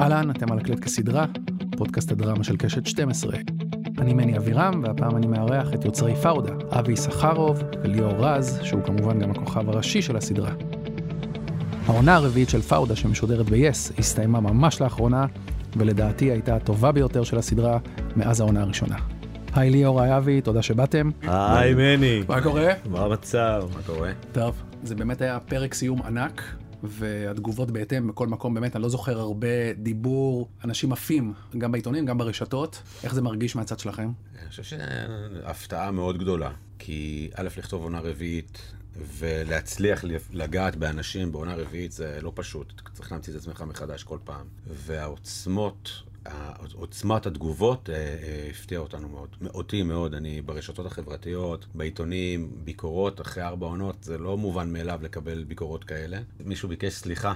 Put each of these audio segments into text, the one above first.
אהלן, אתם על הקלט כסדרה, פודקאסט הדרמה של קשת 12. אני מני אבירם, והפעם אני מארח את יוצרי פאודה, אבי יששכרוב וליאור רז, שהוא כמובן גם הכוכב הראשי של הסדרה. העונה הרביעית של פאודה שמשודרת ב-yes הסתיימה ממש לאחרונה, ולדעתי הייתה הטובה ביותר של הסדרה מאז העונה הראשונה. היי ליאור, היי אבי, תודה שבאתם. היי מני, מה קורה? מה המצב? מה קורה? טוב, זה באמת היה פרק סיום ענק, והתגובות בהתאם בכל מקום, באמת, אני לא זוכר הרבה דיבור, אנשים עפים, גם בעיתונים, גם ברשתות. איך זה מרגיש מהצד שלכם? אני חושב שהפתעה מאוד גדולה, כי א', לכתוב עונה רביעית ולהצליח לגעת באנשים בעונה רביעית זה לא פשוט, צריך להמציא את עצמך מחדש כל פעם. והעוצמות, עוצמת התגובות אה, אה, הפתיעה אותנו מאוד. אותי מאוד, אני ברשתות החברתיות, בעיתונים, ביקורות אחרי ארבע עונות, זה לא מובן מאליו לקבל ביקורות כאלה. מישהו ביקש סליחה,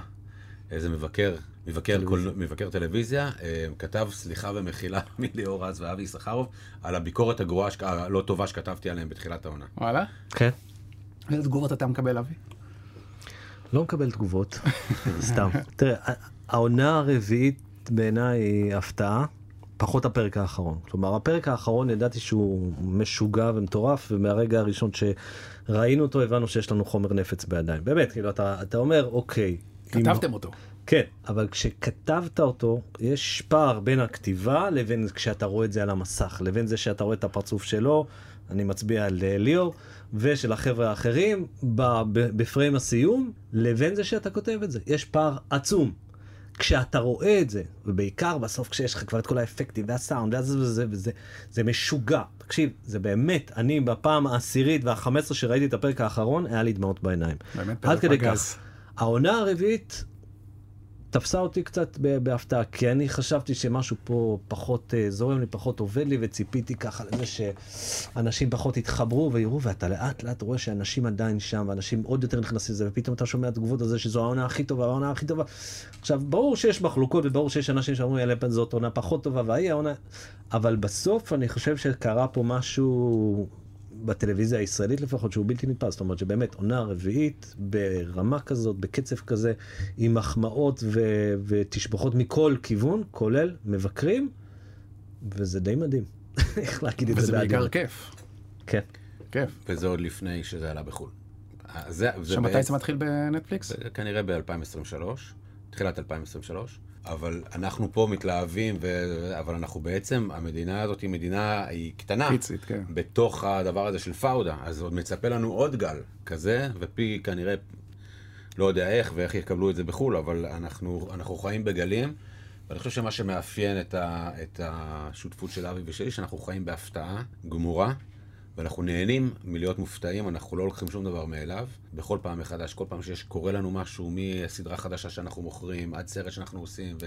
איזה מבקר, מבקר, טלוויזיה. כל, מבקר טלוויזיה, אה, כתב סליחה ומחילה מליאור רז ואבי יששכרוב על הביקורת הגרועה, הלא טובה שכתבתי עליהם בתחילת העונה. וואלה? כן. איזה תגובות אתה מקבל, אבי? לא מקבל תגובות, סתם. תראה, העונה הרביעית בעיניי הפתעה, פחות הפרק האחרון. כלומר, הפרק האחרון ידעתי שהוא משוגע ומטורף, ומהרגע הראשון שראינו אותו הבנו שיש לנו חומר נפץ בידיים. באמת, כאילו, אתה, אתה אומר, אוקיי. כתבתם אם... אותו. כן, אבל כשכתבת אותו, יש פער בין הכתיבה לבין כשאתה רואה את זה על המסך, לבין זה שאתה רואה את הפרצוף שלו, אני מצביע על ליאור, ושל החבר'ה האחרים בפריים הסיום, לבין זה שאתה כותב את זה. יש פער עצום. כשאתה רואה את זה, ובעיקר בסוף כשיש לך כבר את כל האפקטים והסאונד וזה וזה וזה, זה משוגע. תקשיב, זה באמת, אני בפעם העשירית והחמש עשרה שראיתי את הפרק האחרון, היה לי דמעות בעיניים. באמת פרק פגז. העונה הרביעית תפסה אותי קצת בהפתעה, כי אני חשבתי שמשהו פה פחות uh, זורם לי, פחות עובד לי, וציפיתי ככה לזה שאנשים פחות יתחברו ויראו, ואתה לאט לאט רואה שאנשים עדיין שם, ואנשים עוד יותר נכנסים לזה, ופתאום אתה שומע תגובות על זה שזו העונה הכי טובה, העונה הכי טובה. עכשיו, ברור שיש מחלוקות, וברור שיש אנשים שאומרים, יאללה, זאת עונה פחות טובה, והיא העונה... אבל בסוף אני חושב שקרה פה משהו בטלוויזיה הישראלית לפחות, שהוא בלתי נתפס. זאת אומרת שבאמת עונה רביעית ברמה כזאת, בקצב כזה, עם מחמאות ו- ותשבחות מכל כיוון, כולל מבקרים, וזה די מדהים. איך להגיד את זה וזה בעיקר כיף. כן. כיף. וזה עוד לפני שזה עלה בחו"ל. שמתי זה מתחיל בנטפליקס? כנראה ב-2023, תחילת 2023. אבל אנחנו פה מתלהבים, ו... אבל אנחנו בעצם, המדינה הזאת היא מדינה, היא קטנה. פיצית, כן. בתוך הדבר הזה של פאודה, אז עוד מצפה לנו עוד גל כזה, ואפילו כנראה, לא יודע איך ואיך יקבלו את זה בחו"ל, אבל אנחנו, אנחנו חיים בגלים. ואני חושב שמה שמאפיין את, ה, את השותפות של אבי ושלי, שאנחנו חיים בהפתעה גמורה, ואנחנו נהנים מלהיות מופתעים, אנחנו לא לוקחים שום דבר מאליו. בכל פעם מחדש, כל פעם שיש, קורה לנו משהו, מסדרה חדשה שאנחנו מוכרים, עד סרט שאנחנו עושים,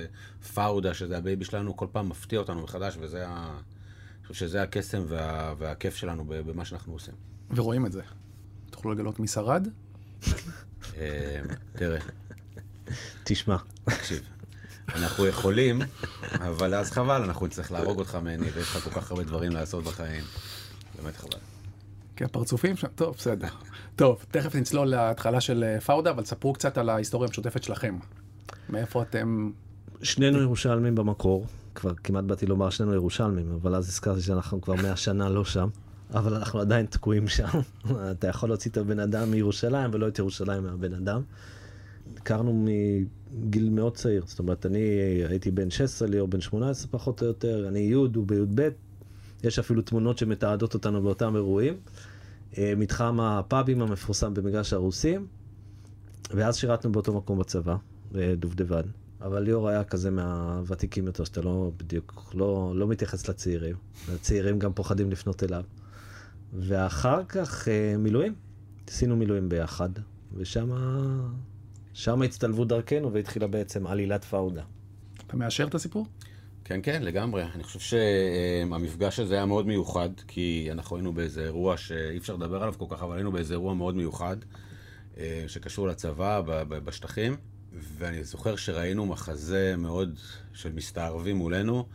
ופאודה, שזה ה baby שלנו, כל פעם מפתיע אותנו מחדש, וזה ה... אני חושב שזה הקסם וה... והכיף שלנו במה שאנחנו עושים. ורואים את זה. תוכלו לגלות מי שרד? אה, תראה. תשמע. תקשיב. אנחנו יכולים, אבל אז חבל, אנחנו נצטרך להרוג אותך מני, ויש לך כל כך הרבה דברים לעשות בחיים. באמת חבל. כי הפרצופים שם, טוב, בסדר. טוב, תכף נצלול להתחלה של אה, פאודה, אבל ספרו קצת על ההיסטוריה המשותפת שלכם. מאיפה אתם... שנינו ירושלמים במקור, כבר כמעט באתי לומר שנינו ירושלמים, אבל אז הזכרתי שאנחנו כבר מאה שנה לא שם, אבל אנחנו עדיין תקועים שם. אתה יכול להוציא את הבן אדם מירושלים ולא את ירושלים מהבן אדם. הכרנו מגיל מאוד צעיר, זאת אומרת, אני הייתי בן 16, ליאור בן 18 פחות או יותר, אני י', הוא בי"ב, יש אפילו תמונות שמתעדות אותנו באותם אירועים. אה, מתחם הפאבים המפורסם במגרש הרוסים, ואז שירתנו באותו מקום בצבא, בדובדבן. אבל ליאור היה כזה מהוותיקים יותר, שאתה לא בדיוק, לא, לא מתייחס לצעירים. הצעירים גם פוחדים לפנות אליו. ואחר כך אה, מילואים, עשינו מילואים ביחד, ושם שם הצטלבו דרכנו והתחילה בעצם עלילת פאודה. אתה מאשר את הסיפור? כן, כן, לגמרי. אני חושב שהמפגש הזה היה מאוד מיוחד, כי אנחנו היינו באיזה אירוע שאי אפשר לדבר עליו כל כך, אבל היינו באיזה אירוע מאוד מיוחד, אה, שקשור לצבא בשטחים, ואני זוכר שראינו מחזה מאוד של מסתערבים מולנו,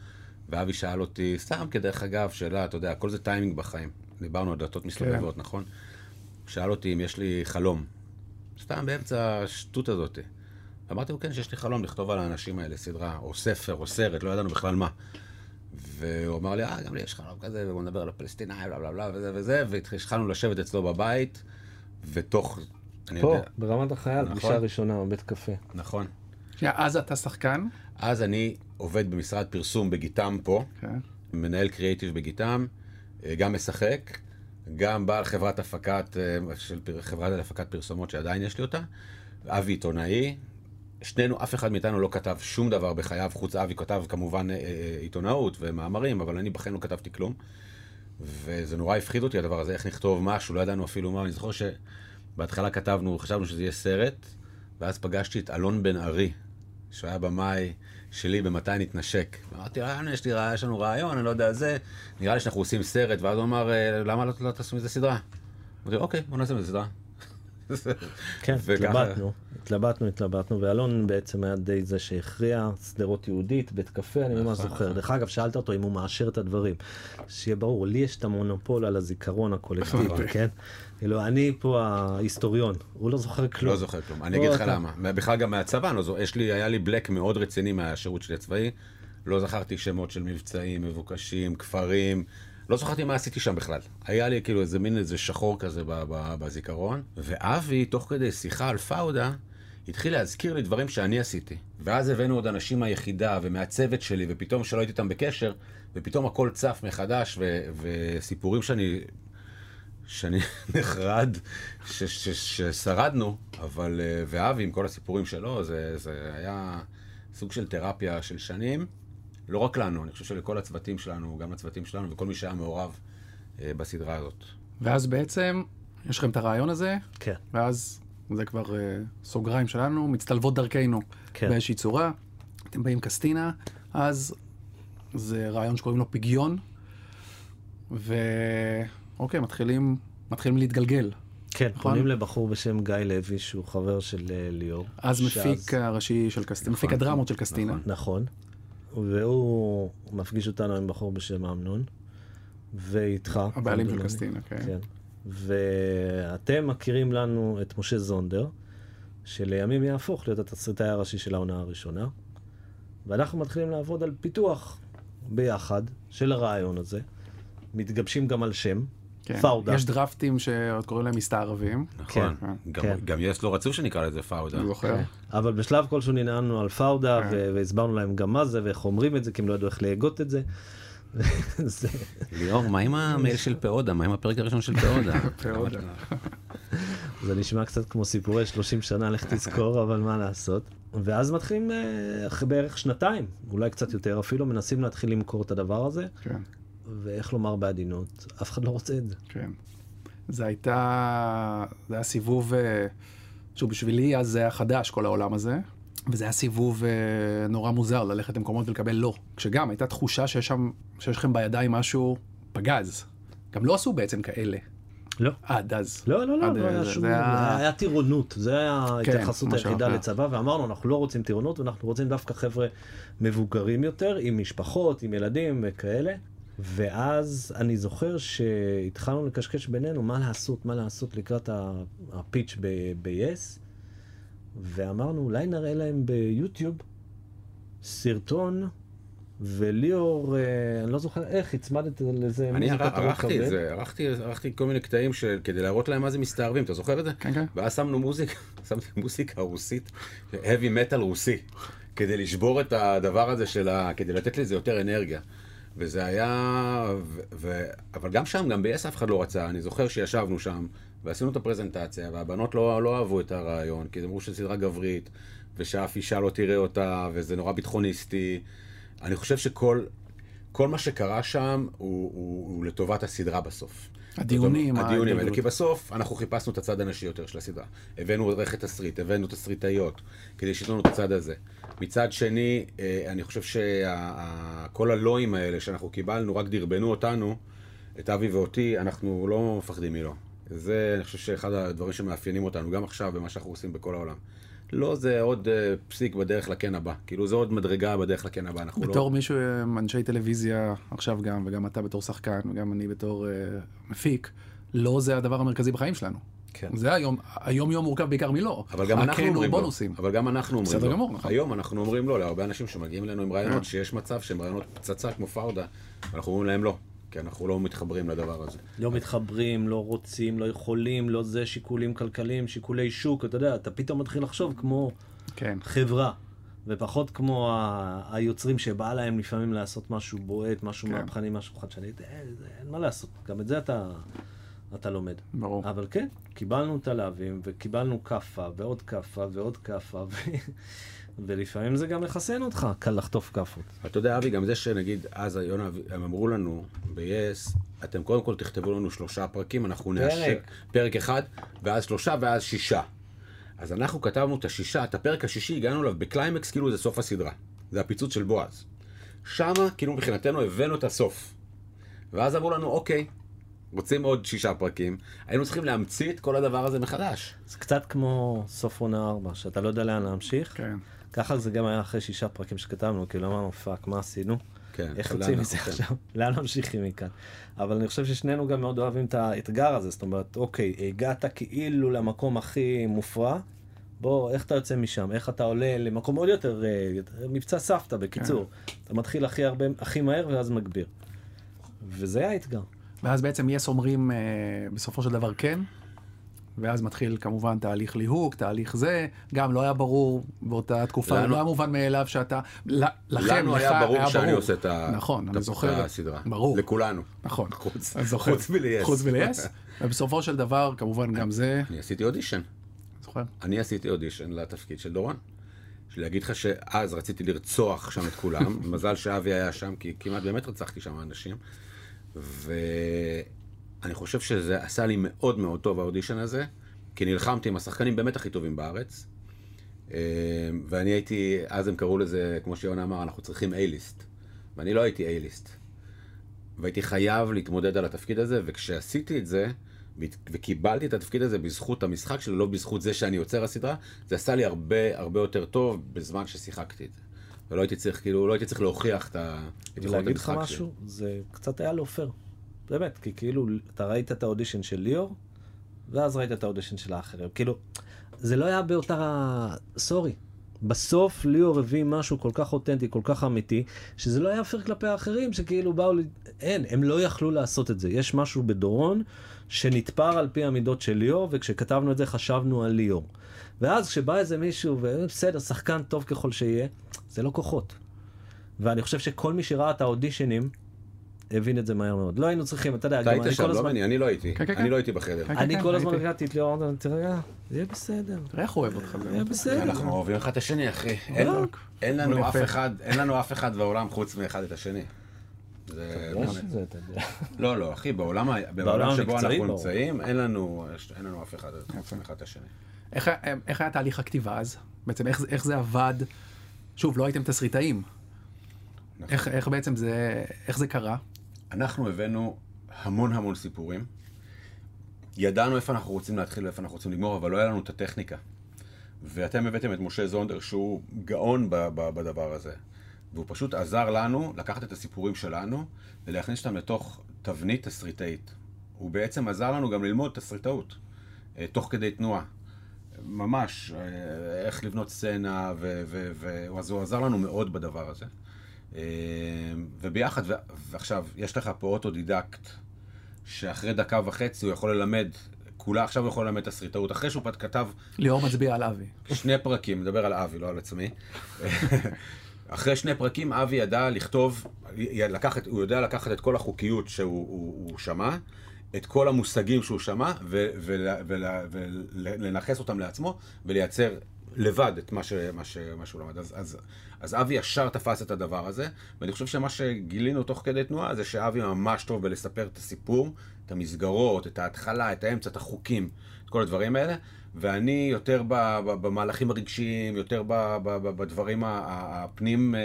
ואבי שאל אותי, סתם כדרך אגב, שאלה, אתה יודע, הכל זה טיימינג בחיים. דיברנו על דלתות מסתובבות, כן. נכון? שאל אותי אם יש לי חלום. סתם באמצע השטות הזאת. אמרתי לו, כן, שיש לי חלום לכתוב על האנשים האלה סדרה, או ספר, או סרט, לא ידענו בכלל מה. והוא אמר לי, אה, גם לי יש חלום כזה, ובוא נדבר על הפלסטינאים, בלה בלה בלה, וזה וזה, והתחלנו לשבת אצלו בבית, ותוך, אני פה, יודע, ברמת החייל, נכון. פגישה ראשונה בבית קפה. נכון. שנייה, אז אתה שחקן. אז אני עובד במשרד פרסום בגיטם פה, כן. מנהל קריאיטיב בגיטם, אה, גם משחק, גם בעל חברת הפקת, אה, של פר- חברת הפקת פרסומות שעדיין יש לי אותה, אבי עיתונאי. שנינו, אף אחד מאיתנו לא כתב שום דבר בחייו, חוץ אבי כתב כמובן אה, אה, עיתונאות ומאמרים, אבל אני בחיים לא כתבתי כלום. וזה נורא הפחיד אותי הדבר הזה, איך נכתוב משהו, לא ידענו אפילו מה, אני זוכר שבהתחלה כתבנו, חשבנו שזה יהיה סרט, ואז פגשתי את אלון בן ארי, שהוא היה במאי שלי במתי נתנשק. אמרתי, אה, יש לי רעיון, יש לנו רעיון, אני לא יודע זה, נראה לי שאנחנו עושים סרט, ואז הוא אמר, "אה, למה לא, לא תעשו מזה סדרה? אמרתי, אוקיי, בוא נעשה מזה סדרה. כן, התלבטנו, התלבטנו, התלבטנו, ואלון בעצם היה די זה שהכריע שדרות יהודית, בית קפה, אני ממש נכון, זוכר. נכון. דרך אגב, שאלת אותו אם הוא מאשר את הדברים. שיהיה ברור, לי יש את המונופול על הזיכרון הקולקטיבי, נכון. כן? כאילו, אני פה ההיסטוריון, הוא לא זוכר כלום. לא זוכר כלום. אני לא, אגיד לך אתה- למה. בכלל גם מהצבא, לא זוכר. היה לי בלק מאוד רציני מהשירות שלי הצבאי. לא זכרתי שמות של מבצעים, מבוקשים, כפרים. לא זכרתי מה עשיתי שם בכלל. היה לי כאילו איזה מין איזה שחור כזה בזיכרון. ואבי, תוך כדי שיחה על פאודה, התחיל להזכיר לי דברים שאני עשיתי. ואז הבאנו עוד אנשים מהיחידה ומהצוות שלי, ופתאום שלא הייתי איתם בקשר, ופתאום הכל צף מחדש, ו- וסיפורים שאני שאני נחרד, ש- ש- ששרדנו, אבל, אה, ואבי עם כל הסיפורים שלו, זה, זה היה סוג של תרפיה של שנים. לא רק לנו, אני חושב שלכל הצוותים שלנו, גם לצוותים שלנו וכל מי שהיה מעורב אה, בסדרה הזאת. ואז בעצם, יש לכם את הרעיון הזה, כן, ואז זה כבר אה, סוגריים שלנו, מצטלבות דרכנו כן. באיזושהי צורה. אתם באים קסטינה, אז זה רעיון שקוראים לו פגיון, ואוקיי, מתחילים, מתחילים להתגלגל. כן, נכון? פונים לבחור בשם גיא לוי, שהוא חבר של אה, ליאור. אז שאז- מפיק הראשי של קסטינה, מפיק הדרמות של קסטינה. נכון. והוא מפגיש אותנו עם בחור בשם אמנון, ואיתך. הבעלים של. קסטינה, כן. כן. ואתם מכירים לנו את משה זונדר, שלימים יהפוך להיות התסריטאי הראשי של העונה הראשונה, ואנחנו מתחילים לעבוד על פיתוח ביחד של הרעיון הזה. מתגבשים גם על שם, כן. פאודה. יש דראפטים שעוד קוראים להם מסתערבים. נכון. כן, גם, כן. גם יס לא רצו שנקרא לזה פאודה. אני זוכר. אבל בשלב כלשהו ננעלנו על פאודה, כן. והסברנו להם גם מה זה ואיך אומרים את זה, כי הם לא ידעו איך להגות את זה. זה- ליאור, מה עם המייל של פאודה? מה עם הפרק הראשון של פאודה? פאודה. זה נשמע קצת כמו סיפורי 30 שנה, לך תזכור, אבל מה לעשות. ואז מתחילים אה, אחרי בערך שנתיים, אולי קצת יותר אפילו, מנסים להתחיל למכור את הדבר הזה, כן, ואיך לומר בעדינות, אף אחד לא רוצה את זה. כן. זה הייתה, זה היה סיבוב, אה, שוב, בשבילי אז זה היה חדש, כל העולם הזה, וזה היה סיבוב אה, נורא מוזר ללכת למקומות ולקבל לא. כשגם הייתה תחושה שיש שם, שיש לכם בידיים משהו פגז. גם לא עשו בעצם כאלה, לא. עד אז. לא, לא, לא, לא היה זה- שום, היה- טירונות, זה היה ההתייחסות משהו היחידה. לצבא, ואמרנו, אנחנו לא רוצים טירונות, ואנחנו רוצים דווקא חבר'ה מבוגרים יותר, עם משפחות, עם ילדים וכאלה. ואז אני זוכר שהתחלנו לקשקש בינינו מה לעשות, מה לעשות לקראת ה- הפיץ' ב-yes, ואמרנו, אולי נראה להם ביוטיוב סרטון, וליאור, אה, אני לא זוכר איך, הצמדת לזה אני ערכתי את. זה, ערכתי ערכתי כל מיני קטעים של- כדי להראות להם מה זה מסתערבים, אתה זוכר את זה? כן, כן. ואז שמנו מוזיקה, שמתי מוזיקה רוסית, heavy metal רוסי, כדי לשבור את הדבר הזה של ה... כדי לתת לזה יותר אנרגיה. וזה היה... ו... ו... אבל גם שם, גם ב-yes אף אחד לא רצה. אני זוכר שישבנו שם, ועשינו את הפרזנטציה, והבנות לא, לא אהבו את הרעיון, כי אמרו שזו סדרה גברית, ושאף אישה לא תראה אותה, וזה נורא ביטחוניסטי. אני חושב שכל כל מה שקרה שם הוא, הוא, הוא לטובת הסדרה בסוף. הדיונים, הדיונים האלה. כי בסוף אנחנו חיפשנו את הצד הנשי יותר של הסדרה. הבאנו עורכת תסריט, הבאנו תסריטאיות, כדי שייתנו לנו את הצד הזה. מצד שני, אה, אני חושב שכל הלואים האלה שאנחנו קיבלנו, רק דרבנו אותנו, את אבי ואותי, אנחנו לא מפחדים מלא. זה, אני חושב שאחד הדברים שמאפיינים אותנו, גם עכשיו, במה שאנחנו עושים בכל העולם. לא, זה עוד אה, פסיק בדרך לקן הבא. כאילו, זה עוד מדרגה בדרך לקן הבא. אנחנו לא... בתור מישהו, אה, אנשי טלוויזיה עכשיו גם, וגם אתה בתור שחקן, וגם אני בתור אה, מפיק, לא זה הדבר המרכזי בחיים שלנו. כן. זה היום, היום יום מורכב בעיקר מלא. אבל גם אנחנו אומרים לא. בונוסים. אבל גם אנחנו אומרים בסדר לא. גמור, נכון. היום אנחנו אומרים לא להרבה אנשים שמגיעים אלינו עם. רעיונות, שיש מצב שהם רעיונות פצצה כמו פאודה, ואנחנו אומרים להם לא, כי אנחנו לא מתחברים לדבר הזה. לא מתחברים, לא רוצים, לא יכולים, לא זה, שיקולים כלכליים, שיקולי שוק, אתה יודע, אתה פתאום מתחיל לחשוב כמו כן. חברה, ופחות כמו ה- היוצרים שבא להם לפעמים לעשות משהו בועט, משהו כן. מהפכני, משהו חדשני, אין, אין מה לעשות, גם את זה אתה, אתה לומד. ברור. אבל כן, קיבלנו את הלהבים, וקיבלנו כאפה, ועוד כאפה, ועוד כאפה, ו... ולפעמים זה גם לחסן אותך, קל לחטוף כאפות. אתה יודע, אבי, גם זה שנגיד, אז יונה, הם אמרו לנו ב-yes, אתם קודם כל תכתבו לנו שלושה פרקים, אנחנו נאשר, פרק אחד, ואז שלושה, ואז שישה. אז אנחנו כתבנו את השישה, את הפרק השישי, הגענו אליו בקליימקס, כאילו זה סוף הסדרה. זה הפיצוץ של בועז. שמה, כאילו מבחינתנו הבאנו את הסוף. ואז אמרו לנו, אוקיי, רוצים עוד שישה פרקים, היינו צריכים להמציא את כל הדבר הזה מחדש. זה קצת כמו סוף עונה 4, שאתה לא יודע לאן להמשיך. כן. ככה זה גם היה אחרי שישה פרקים שכתבנו, כאילו אמרנו, fuck, מה עשינו? כן, איך עכשיו יוצאים מזה אנחנו- עכשיו? לאן ממשיכים מכאן? אבל אני חושב ששנינו גם מאוד אוהבים את האתגר הזה, זאת אומרת, אוקיי, הגעת כאילו למקום הכי מופרע, בוא, איך אתה יוצא משם? איך אתה עולה למקום עוד יותר, אה, מבצע סבתא בקיצור. אתה מתחיל הכי הרבה, הכי מהר ואז מגביר. וזה האתגר. ואז בעצם יס אומרים אה, בסופו של דבר כן, ואז מתחיל כמובן תהליך ליהוק, תהליך זה, גם לא היה ברור באותה תקופה, לנו- לא היה מובן מאליו שאתה, לכם, לנו לך היה ברור שאני עושה את ה- נכון, את אני זוכר, הסדרה. ברור, לכולנו. נכון, חוץ- זוכר. חוץ מליס. חוץ מליס, ובסופו של דבר כמובן גם זה, אני עשיתי אודישן. זוכר, אני עשיתי אודישן לתפקיד של דורון. להגיד לך שאז רציתי לרצוח שם את כולם, מזל שאבי היה שם, כי כמעט באמת רצחתי שם אנשים. ואני חושב שזה עשה לי מאוד מאוד טוב האודישן הזה, כי נלחמתי עם השחקנים באמת הכי טובים בארץ. אה, ואני הייתי, אז הם קראו לזה, כמו שיונה אמר, אנחנו צריכים A-ליסט. ואני לא הייתי A-ליסט. והייתי חייב להתמודד על התפקיד הזה, וכשעשיתי את זה, וקיבלתי את התפקיד הזה בזכות המשחק שלי, לא בזכות זה שאני יוצר הסדרה, זה עשה לי הרבה הרבה יותר טוב בזמן ששיחקתי את זה. ולא הייתי צריך, כאילו, לא הייתי צריך להוכיח את יכולת ולהגיד לך המשחק שלי. משהו, זה קצת היה לא פייר. באמת, כי כאילו, אתה ראית את האודישן של ליאור, ואז ראית את האודישן של האחרים. כאילו, זה לא היה באותה... sorry. בסוף ליאור הביא משהו כל כך אותנטי, כל כך אמיתי, שזה לא היה פייר כלפי האחרים, שכאילו באו ל... אין, הם לא יכלו לעשות את זה. יש משהו בדורון שנתפר על פי המידות של ליאור, וכשכתבנו את זה חשבנו על ליאור. ואז כשבא איזה מישהו, ובסדר, שחקן טוב ככל שיהיה, זה לא כוחות. ואני חושב שכל מי שראה את האודישנים, הבין את זה מהר מאוד. לא היינו צריכים, אתה יודע, אתה גם היית אני שם, כל לא הזמן... אני, אני לא הייתי. כן, כן, אני כן. לא הייתי בחדר. כן, אני כן, כל הזמן. הרגעתי את ליאור, אמרתי, תראה, יהיה בסדר. תראה איך הוא אוהב אותך, יהיה באמת. בסדר. אנחנו אוהבים אחד את השני, אחי. אין- בדיוק. אין לנו אף. אחד, אין לנו אף אחד בעולם חוץ מאחד את השני. זה זה, יודע. לא, לא, אחי, בעולם שבו אנחנו. נמצאים, אין לנו אין לנו אף אחד חוץ מאחד את השני. איך היה- איך היה תהליך הכתיבה אז? בעצם איך איך זה עבד? שוב, לא הייתם תסריטאים. נכון. איך איך בעצם זה, איך זה קרה? אנחנו הבאנו המון המון סיפורים. ידענו איפה אנחנו רוצים להתחיל ואיפה אנחנו רוצים לגמור, אבל לא היה לנו את הטכניקה. ואתם הבאתם את משה זונדר, שהוא גאון ב- ב- בדבר הזה. והוא פשוט עזר לנו לקחת את הסיפורים שלנו ולהכניס אותם לתוך תבנית תסריטאית. הוא בעצם עזר לנו גם ללמוד תסריטאות, אה, תוך כדי תנועה. ממש, אה, איך לבנות סצנה, ו- ו- ו- אז הוא עזר לנו מאוד בדבר הזה. אה, וביחד, ועכשיו, יש לך פה אוטודידקט, שאחרי דקה וחצי הוא יכול ללמד, כולה עכשיו הוא יכול ללמד תסריטאות, אחרי שהוא כתב ליאור מצביע על אבי. שני פרקים, מדבר על אבי, לא על עצמי. אחרי שני פרקים אבי ידע לכתוב, לקחת, הוא יודע לקחת את כל החוקיות שהוא הוא, הוא שמע, את כל המושגים שהוא שמע, ולנכס אותם לעצמו, ולייצר לבד את מה, ש, מה, ש, מה שהוא למד. אז, אז, אז אבי ישר תפס את הדבר הזה, ואני חושב שמה שגילינו תוך כדי תנועה זה שאבי ממש טוב בלספר את הסיפור, את המסגרות, את ההתחלה, את האמצע, את החוקים, את כל הדברים האלה, ואני יותר ב, ב, במהלכים הרגשיים, יותר ב, ב, ב, בדברים הפנים אה,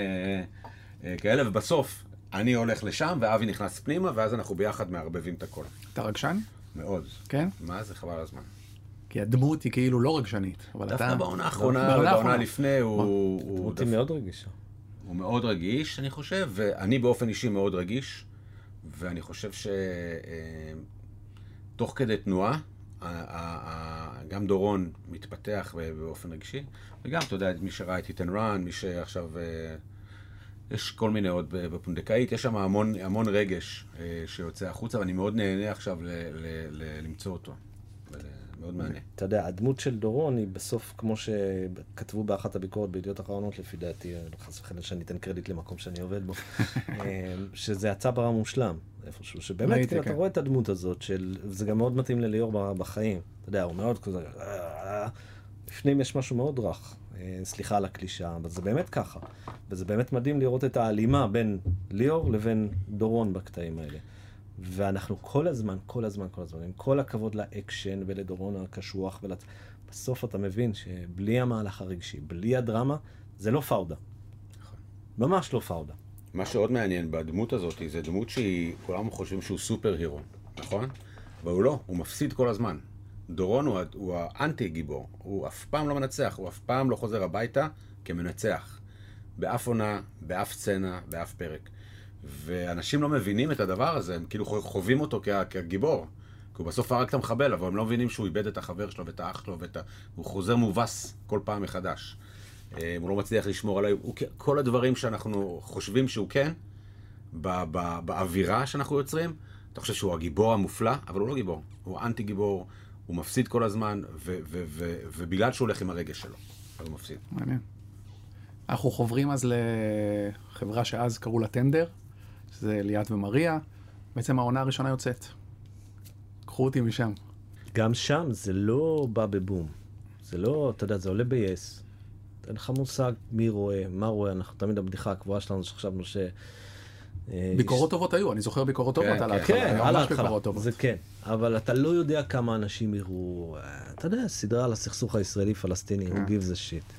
אה, כאלה, ובסוף אני הולך לשם ואבי נכנס פנימה, ואז אנחנו ביחד מערבבים את הכל. אתה רגשן? מאוד. כן? מה זה חבל הזמן. כי הדמות היא כאילו לא רגשנית. אבל דווקא אתה... בעונה האחרונה, בעונה. לפני, הוא, הוא, דמות היא דווקא- מאוד רגישה. הוא מאוד רגיש, אני חושב, ואני באופן אישי מאוד רגיש, ואני חושב שתוך כדי תנועה, גם דורון מתפתח באופן רגשי, וגם, אתה יודע, מי שראה את איתן רן, מי שעכשיו... אה, יש כל מיני עוד בפונדקאית, יש שם המון, המון רגש אה, שיוצא החוצה, ואני מאוד נהנה עכשיו ל, ל, ל, למצוא אותו. מאוד מעניין. אתה יודע, הדמות של דורון היא בסוף, כמו שכתבו באחת הביקורות בידיעות אחרונות, לפי דעתי, חס וחלילה שאני אתן קרדיט למקום שאני עובד בו, אה, שזה הצבר המושלם, איפשהו, שבאמת, כאילו, אתה רואה את הדמות הזאת, של, זה גם מאוד מתאים לליאור בחיים, אתה יודע, הוא מאוד כזה, בפנים יש משהו מאוד רך. אה, סליחה על הקלישה, אבל זה באמת ככה. וזה באמת מדהים לראות את ההלימה בין ליאור לבין דורון בקטעים האלה. ואנחנו כל הזמן, כל הזמן, כל הזמן, עם כל הכבוד לאקשן ולדורון הקשוח, ולצ... בסוף אתה מבין שבלי המהלך הרגשי, בלי הדרמה, זה לא פאודה. נכון. ממש לא פאודה. מה שעוד מעניין בדמות הזאת, זה דמות שהיא, כולם חושבים שהוא סופר הירו, נכון? אבל הוא לא, הוא מפסיד כל הזמן. דורון הוא, הוא האנטי גיבור, הוא אף פעם לא מנצח, הוא אף פעם לא חוזר הביתה כמנצח. באף עונה, באף סצנה, באף פרק. ואנשים לא מבינים את הדבר הזה, הם כאילו חווים אותו כגיבור. כי הוא בסוף הרג את המחבל, אבל הם לא מבינים שהוא איבד את החבר שלו ואת האח שלו, ואת ה... הוא חוזר מובס כל פעם מחדש. אה, הוא לא מצליח לשמור עליי, הוא... כל הדברים שאנחנו חושבים שהוא כן, ב... ב... באווירה שאנחנו יוצרים, אתה חושב שהוא הגיבור המופלא, אבל הוא לא גיבור, הוא אנטי גיבור, הוא מפסיד כל הזמן, ו... ו... ו... ובגלל שהוא הולך עם הרגש שלו, אז הוא מפסיד. מעניין. אנחנו חוברים אז לחברה שאז קראו לה טנדר, שזה ליאת ומריה. בעצם העונה הראשונה יוצאת. קחו אותי משם. גם שם זה לא בא בבום. זה לא, אתה יודע, זה עולה ב-yes. אין לך מושג מי רואה, מה רואה, אנחנו תמיד הבדיחה הקבועה שלנו שחשבנו ש... אה, ביקורות טובות היו, אני זוכר ביקורות טובות כן, על כן. ההתחלה. כן, על ההתחלה, זה כן. אבל אתה לא יודע כמה אנשים יראו, אה, אתה יודע, סדרה על הסכסוך הישראלי-פלסטיני, הוא gives a shit.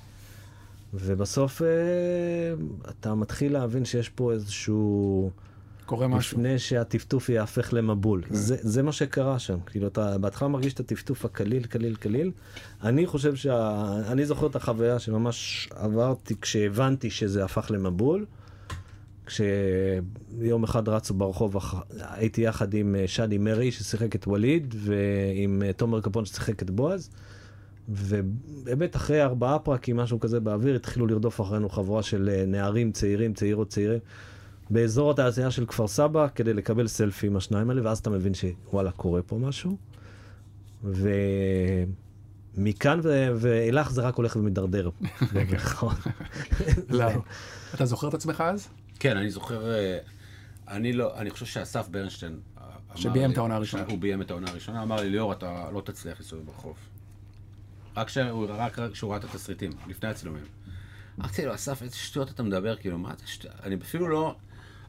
ובסוף אה, אתה מתחיל להבין שיש פה איזשהו... קורה משהו. לפני שהטפטוף יהפך למבול. כן. זה, זה מה שקרה שם. כאילו, אתה בהתחלה מרגיש את הטפטוף הקליל, קליל, קליל. אני חושב שה... אני זוכר את החוויה שממש עברתי כשהבנתי שזה הפך למבול. כשיום אחד רצו ברחוב, הייתי יחד עם אה, שדי מרי ששיחק את ווליד, ועם אה, תומר קפון ששיחק את בועז. ובאמת אחרי ארבעה פרקים, משהו כזה באוויר, התחילו לרדוף אחרינו חבורה של אה, נערים צעירים, צעירות צעירים. באזור התעשייה של כפר סבא כדי לקבל סלפי עם השניים האלה, ואז אתה מבין שוואלה, קורה פה משהו. ומכאן ואילך זה רק הולך ומידרדר. לא. אתה זוכר את עצמך אז? כן, אני זוכר, אה, אני לא, אני חושב שאסף ברנשטיין שביים את העונה הראשונה. הוא ביים את העונה הראשונה, אמר לי, ליאור, אתה לא תצליח להסתובב ברחוב. רק כשהוא ראה את התסריטים, לפני הצילומים. אמרתי לו, אסף, איזה שטויות אתה מדבר, כאילו, מה זה שטויות? אני אפילו לא,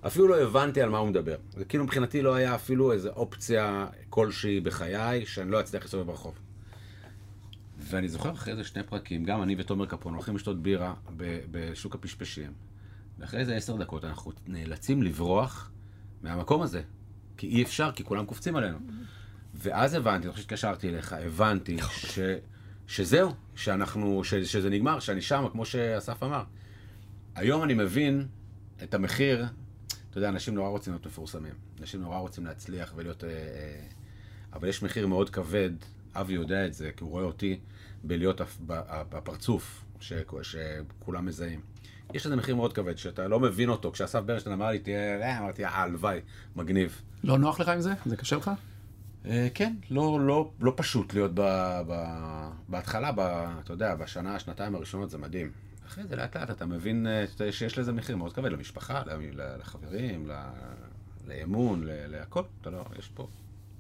אפילו לא הבנתי על מה הוא מדבר. זה כאילו מבחינתי לא היה אפילו איזו אופציה כלשהי בחיי שאני לא אצליח להסתובב ברחוב. ואני זוכר אחרי איזה שני פרקים, גם אני ותומר קפון הולכים לשתות בירה בשוק הפשפשים, ואחרי איזה עשר דקות אנחנו נאלצים לברוח מהמקום הזה. כי אי אפשר, כי כולם קופצים עלינו. ואז הבנתי, אני חושב שהתקשרתי אליך, הבנתי ש, שזהו, שאנחנו, ש, שזה נגמר, שאני שם, כמו שאסף אמר. היום אני מבין את המחיר אתה יודע, אנשים נורא רוצים להיות מפורסמים. אנשים נורא רוצים להצליח ולהיות... אה, אה, אבל יש מחיר מאוד כבד, אבי יודע את זה, כי הוא רואה אותי בלהיות הפרצוף ש... שכולם מזהים. יש לזה מחיר מאוד כבד, שאתה לא מבין אותו. כשאסף ברשטיין אמר לי, תהיה... אה, אמרתי, אה, הלוואי, מגניב. לא נוח לך עם זה? זה קשה לך? כן, לא, לא, לא פשוט להיות ב, ב, בהתחלה, ב, אתה יודע, בשנה, שנתיים הראשונות זה מדהים. אחרי זה לאט לאט אתה מבין אה, שיש לזה מחיר מאוד כבד למשפחה, לחברים, לאמון, להכל. אתה לא, יש פה,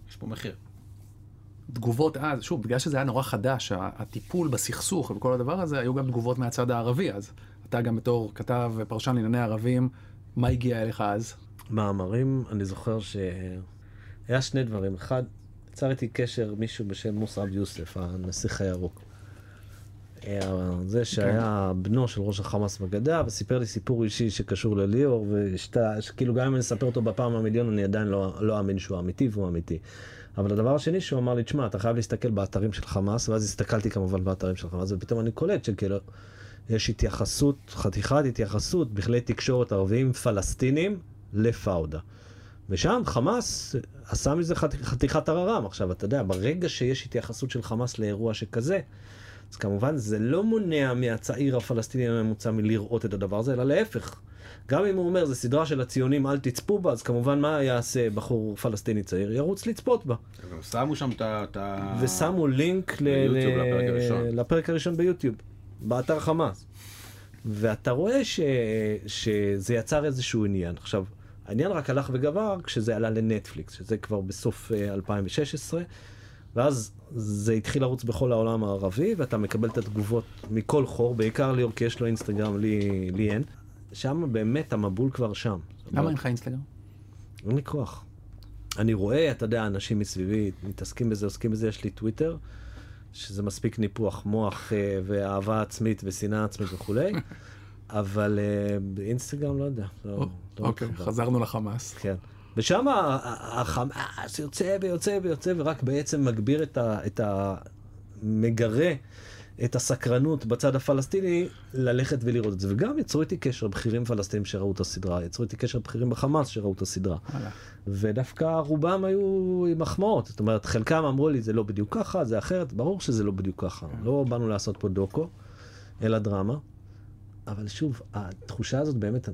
יש פה מחיר. תגובות אז, שוב, בגלל שזה היה נורא חדש, הטיפול בסכסוך וכל הדבר הזה, היו גם תגובות מהצד הערבי אז. אתה גם בתור כתב ופרשן לענייני ערבים, מה הגיע אליך אז? מאמרים, אני זוכר שהיה שני דברים. אחד, יצר איתי קשר מישהו בשם מוסעב יוסף, הנסיך הירוק. זה שהיה כן. בנו של ראש החמאס בגדה, וסיפר לי סיפור אישי שקשור לליאור, שכאילו גם אם אני אספר אותו בפעם המיליון, אני עדיין לא, לא אאמין שהוא אמיתי, והוא אמיתי. אבל הדבר השני שהוא אמר לי, תשמע, אתה חייב להסתכל באתרים של חמאס, ואז הסתכלתי כמובן באתרים של חמאס, ופתאום אני קולט שכאילו, יש התייחסות, חתיכת התייחסות בכלי תקשורת ערביים פלסטינים לפאודה. ושם חמאס עשה מזה חת... חתיכת טררם. עכשיו, אתה יודע, ברגע שיש התייחסות של חמאס לאירוע שכזה, אז כמובן זה לא מונע מהצעיר הפלסטיני הממוצע מלראות את הדבר הזה, אלא להפך. גם אם הוא אומר, זו סדרה של הציונים, אל תצפו בה, אז כמובן מה יעשה בחור פלסטיני צעיר? ירוץ לצפות בה. הם גם שמו שם את ה... ושמו לינק ל- ל- לפרק הראשון. לפרק הראשון ביוטיוב, באתר חמאס. ואתה רואה ש... שזה יצר איזשהו עניין. עכשיו, העניין רק הלך וגבר כשזה עלה לנטפליקס, שזה כבר בסוף אה, 2016, ואז זה התחיל לרוץ בכל העולם הערבי, ואתה מקבל את התגובות מכל חור, בעיקר ליאור, כי יש לו אינסטגרם, לי, לי אין. שם באמת המבול כבר שם. למה אין לך אינסטגרם? אין לי כוח. אני רואה, אתה יודע, אנשים מסביבי מתעסקים בזה, עוסקים בזה, יש לי טוויטר, שזה מספיק ניפוח מוח אה, ואהבה עצמית ושנאה עצמית וכולי, אבל אה, באינסטגרם לא יודע. לא, לא אוקיי. חזרנו לחמאס. כן. ושם החמאס יוצא ויוצא ויוצא ורק בעצם מגביר את, ה, את המגרה, את הסקרנות בצד הפלסטיני ללכת ולראות את זה. וגם יצרו איתי קשר בכירים פלסטינים שראו את הסדרה, יצרו איתי קשר בכירים בחמאס שראו את הסדרה. ודווקא רובם היו עם מחמאות. זאת אומרת, חלקם אמרו לי, זה לא בדיוק ככה, זה אחרת. ברור שזה לא בדיוק ככה. לא באנו לעשות פה דוקו, אלא דרמה. אבל שוב, התחושה הזאת באמת,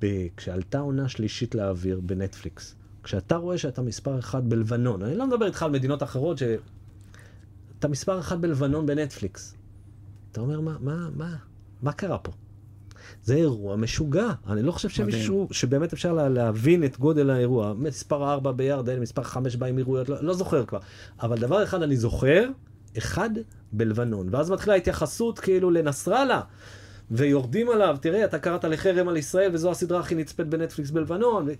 ב- כשעלתה עונה שלישית לאוויר בנטפליקס, כשאתה רואה שאתה מספר אחד בלבנון, אני לא מדבר איתך על מדינות אחרות ש... אתה מספר אחד בלבנון בנטפליקס. אתה אומר, מה, מה, מה, מה קרה פה? זה אירוע משוגע. אני לא חושב שמישהו, שבאמת אפשר לה, להבין את גודל האירוע. מספר 4 בירדן, מספר 5 באמירויות, לא, לא זוכר כבר. אבל דבר אחד אני זוכר, אחד בלבנון. ואז מתחילה התייחסות כאילו לנסראללה. ויורדים עליו, תראה, אתה קראת לחרם על ישראל, וזו הסדרה הכי נצפית בנטפליקס בלבנון. ו...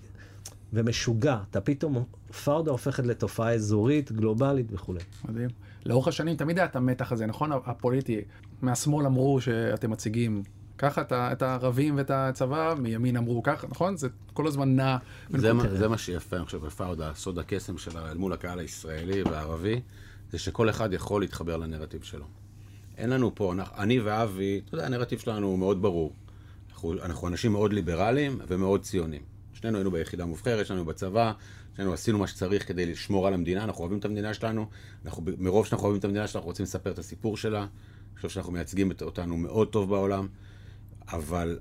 ומשוגע, אתה פתאום, פאודה הופכת לתופעה אזורית, גלובלית וכולי. מדהים. לאורך השנים תמיד היה את המתח הזה, נכון? הפוליטי. מהשמאל אמרו שאתם מציגים ככה את הערבים ואת הצבא, מימין אמרו ככה, נכון? זה כל הזמן נע. זה, מה, זה מה שיפה, אני חושב, בפאודה, סוד הקסם שלה אל מול הקהל הישראלי והערבי, זה שכל אחד יכול להתחבר לנרטיב שלו. אין לנו פה, אנחנו, אני ואבי, אתה יודע, הנרטיב שלנו הוא מאוד ברור. אנחנו, אנחנו אנשים מאוד ליברליים ומאוד ציונים. שנינו היינו ביחידה מובחרת, שנינו בצבא, שנינו עשינו מה שצריך כדי לשמור על המדינה, אנחנו אוהבים את המדינה שלנו, אנחנו, מרוב שאנחנו אוהבים את המדינה שלנו, אנחנו רוצים לספר את הסיפור שלה. אני חושב שאנחנו מייצגים אותנו מאוד טוב בעולם, אבל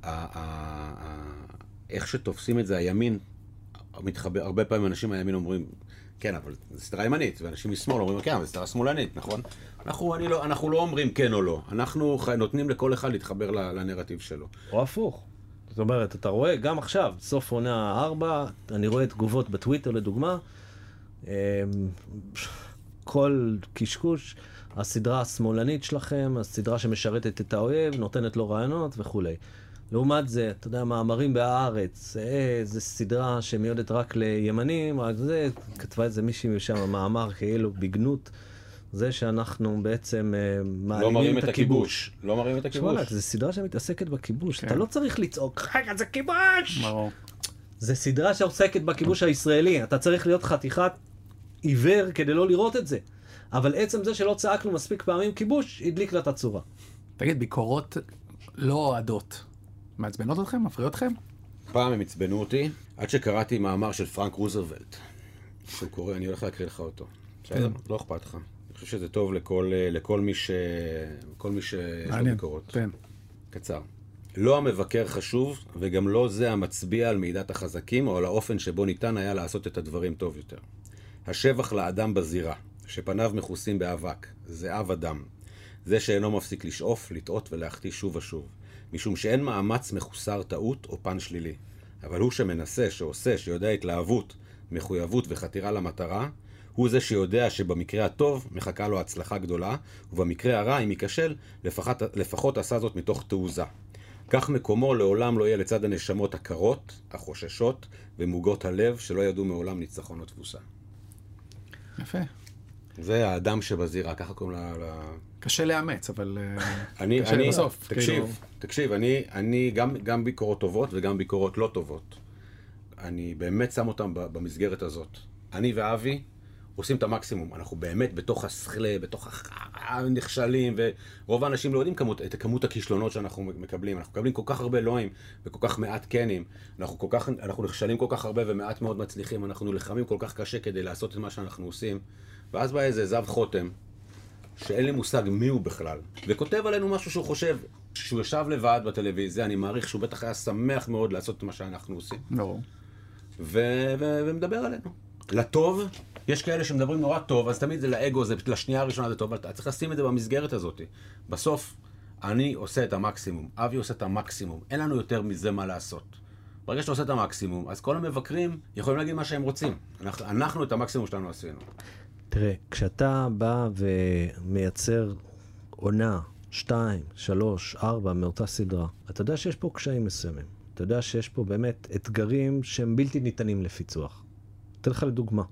איך שתופסים את זה הימין, מתחבר, הרבה פעמים אנשים מהימין אומרים, כן, אבל זו סדרה ימנית, ואנשים משמאל אומרים, כן, אבל זו סדרה שמאלנית, נכון? אנחנו, לא, אנחנו לא אומרים כן או לא, אנחנו נותנים לכל אחד להתחבר לנרטיב שלו. או הפוך. זאת אומרת, אתה רואה, גם עכשיו, סוף עונה 4, אני רואה תגובות בטוויטר לדוגמה, אמ, כל קשקוש, הסדרה השמאלנית שלכם, הסדרה שמשרתת את האויב, נותנת לו רעיונות וכולי. לעומת זה, אתה יודע, מאמרים בהארץ, אה, סדרה שמיועדת רק לימנים, רק זה, כתבה איזה מישהי שם מאמר כאילו בגנות, זה שאנחנו בעצם אה, לא מעלימים מראים את הכיבוש. לא מראים את הכיבוש. וואלכ, זו סדרה שמתעסקת בכיבוש. כן. אתה לא צריך לצעוק, רגע, זה כיבוש! ברור. זו סדרה שעוסקת בכיבוש הישראלי. אתה צריך להיות חתיכת עיוור כדי לא לראות את זה. אבל עצם זה שלא צעקנו מספיק פעמים כיבוש, הדליק לה את הצורה. תגיד, ביקורות לא אוהדות, מעצבנות אתכם? מפריעות אתכם? פעם הם עצבנו אותי, עד שקראתי מאמר של פרנק רוזוולט, שהוא קורא, אני הולך להקריא לך אותו. בסדר? לא אכפת לך. חושב שזה טוב לכל, אה, לכל מי ש... כל מי שיש לו ביקורות. כן. קצר. לא המבקר חשוב, וגם לא זה המצביע על מידת החזקים או על האופן שבו ניתן היה לעשות את הדברים טוב יותר. השבח לאדם בזירה, שפניו מכוסים באבק, זיעב אדם. זה שאינו מפסיק לשאוף, לטעות ולהחטיא שוב ושוב. משום שאין מאמץ מחוסר טעות או פן שלילי. אבל הוא שמנסה, שעושה, שיודע התלהבות, מחויבות וחתירה למטרה, הוא זה שיודע שבמקרה הטוב מחכה לו הצלחה גדולה, ובמקרה הרע, אם ייכשל, לפחות, לפחות עשה זאת מתוך תעוזה. כך מקומו לעולם לא יהיה לצד הנשמות הקרות, החוששות ומוגות הלב, שלא ידעו מעולם ניצחון או תבוסה. יפה. זה האדם שבזירה, ככה קוראים ל... קשה לאמץ, אבל אה, אני, קשה אני, בסוף. תקשיב, כאילו, תקשיב, אני, אני גם, גם ביקורות טובות וגם ביקורות לא טובות. אני באמת שם אותם במסגרת הזאת. אני ואבי עושים את המקסימום. אנחנו באמת בתוך הסכלה, בתוך הנכשלים, ורוב האנשים לא יודעים כמות, את כמות הכישלונות שאנחנו מקבלים. אנחנו מקבלים כל כך הרבה לואים וכל כך מעט קנים. אנחנו, כל כך, אנחנו נכשלים כל כך הרבה ומעט מאוד מצליחים. אנחנו נלחמים כל כך קשה כדי לעשות את מה שאנחנו עושים. ואז בא איזה זב חותם, שאין לי מושג מי הוא בכלל, וכותב עלינו משהו שהוא חושב, שהוא ישב לבד בטלוויזיה, אני מעריך שהוא בטח היה שמח מאוד לעשות את מה שאנחנו עושים. ברור. ו- ו- ומדבר עלינו. לטוב, יש כאלה שמדברים נורא טוב, אז תמיד זה לאגו, זה לשנייה הראשונה זה טוב, אבל אתה צריך לשים את זה במסגרת הזאת. בסוף, אני עושה את המקסימום, אבי עושה את המקסימום, אין לנו יותר מזה מה לעשות. ברגע שאתה עושה את המקסימום, אז כל המבקרים יכולים להגיד מה שהם רוצים. אנחנו, אנחנו את המקסימום שלנו עשינו. תראה, כשאתה בא ומייצר עונה, שתיים, שלוש, ארבע מאותה סדרה, אתה יודע שיש פה קשיים מסוימים. אתה יודע שיש פה באמת אתגרים שהם בלתי ניתנים לפיצוח. אתן לך לדוגמה.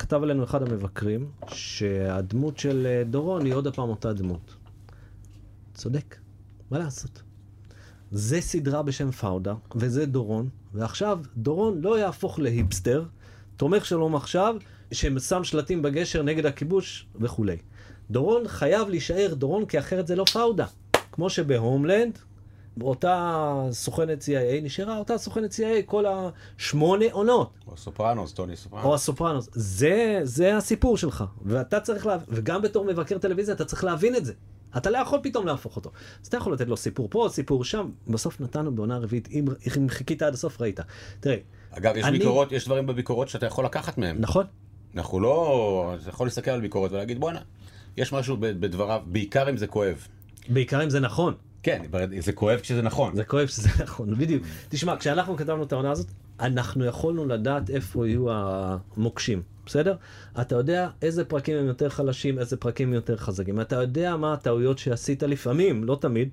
כתב עלינו אחד המבקרים שהדמות של אה, דורון היא עוד הפעם אותה דמות. צודק, מה לעשות? זה סדרה בשם פאודה, וזה דורון, ועכשיו דורון לא יהפוך להיפסטר, תומך שלום עכשיו, ששם שלטים בגשר נגד הכיבוש וכולי. דורון חייב להישאר דורון, כי אחרת זה לא פאודה. כמו שב-Homeland, אותה סוכנת CIA נשארה אותה סוכנת CIA כל השמונה עונות. או סופרנוס, טוני סופרנוס. או הסופרנוס. זה, זה הסיפור שלך. ואתה צריך להבין, וגם בתור מבקר טלוויזיה אתה צריך להבין את זה. אתה לא יכול פתאום להפוך אותו. אז אתה יכול לתת לו סיפור פה, סיפור שם. בסוף נתנו בעונה רביעית, אם, אם חיכית עד הסוף ראית. תראה. אגב, יש אני... ביקורות, יש דברים בביקורות שאתה יכול לקחת מהם. נכון. אנחנו לא... אתה יכול להסתכל על ביקורת ולהגיד, בואנה, יש משהו בדבריו, בעיקר אם זה כואב. בעיקר אם זה נכון. כן, זה כואב כשזה נכון. זה כואב כשזה נכון, בדיוק. תשמע, כשאנחנו כתבנו את העונה הזאת, אנחנו יכולנו לדעת איפה יהיו המוקשים, בסדר? אתה יודע איזה פרקים הם יותר חלשים, איזה פרקים הם יותר חזקים. אתה יודע מה הטעויות שעשית לפעמים, לא תמיד,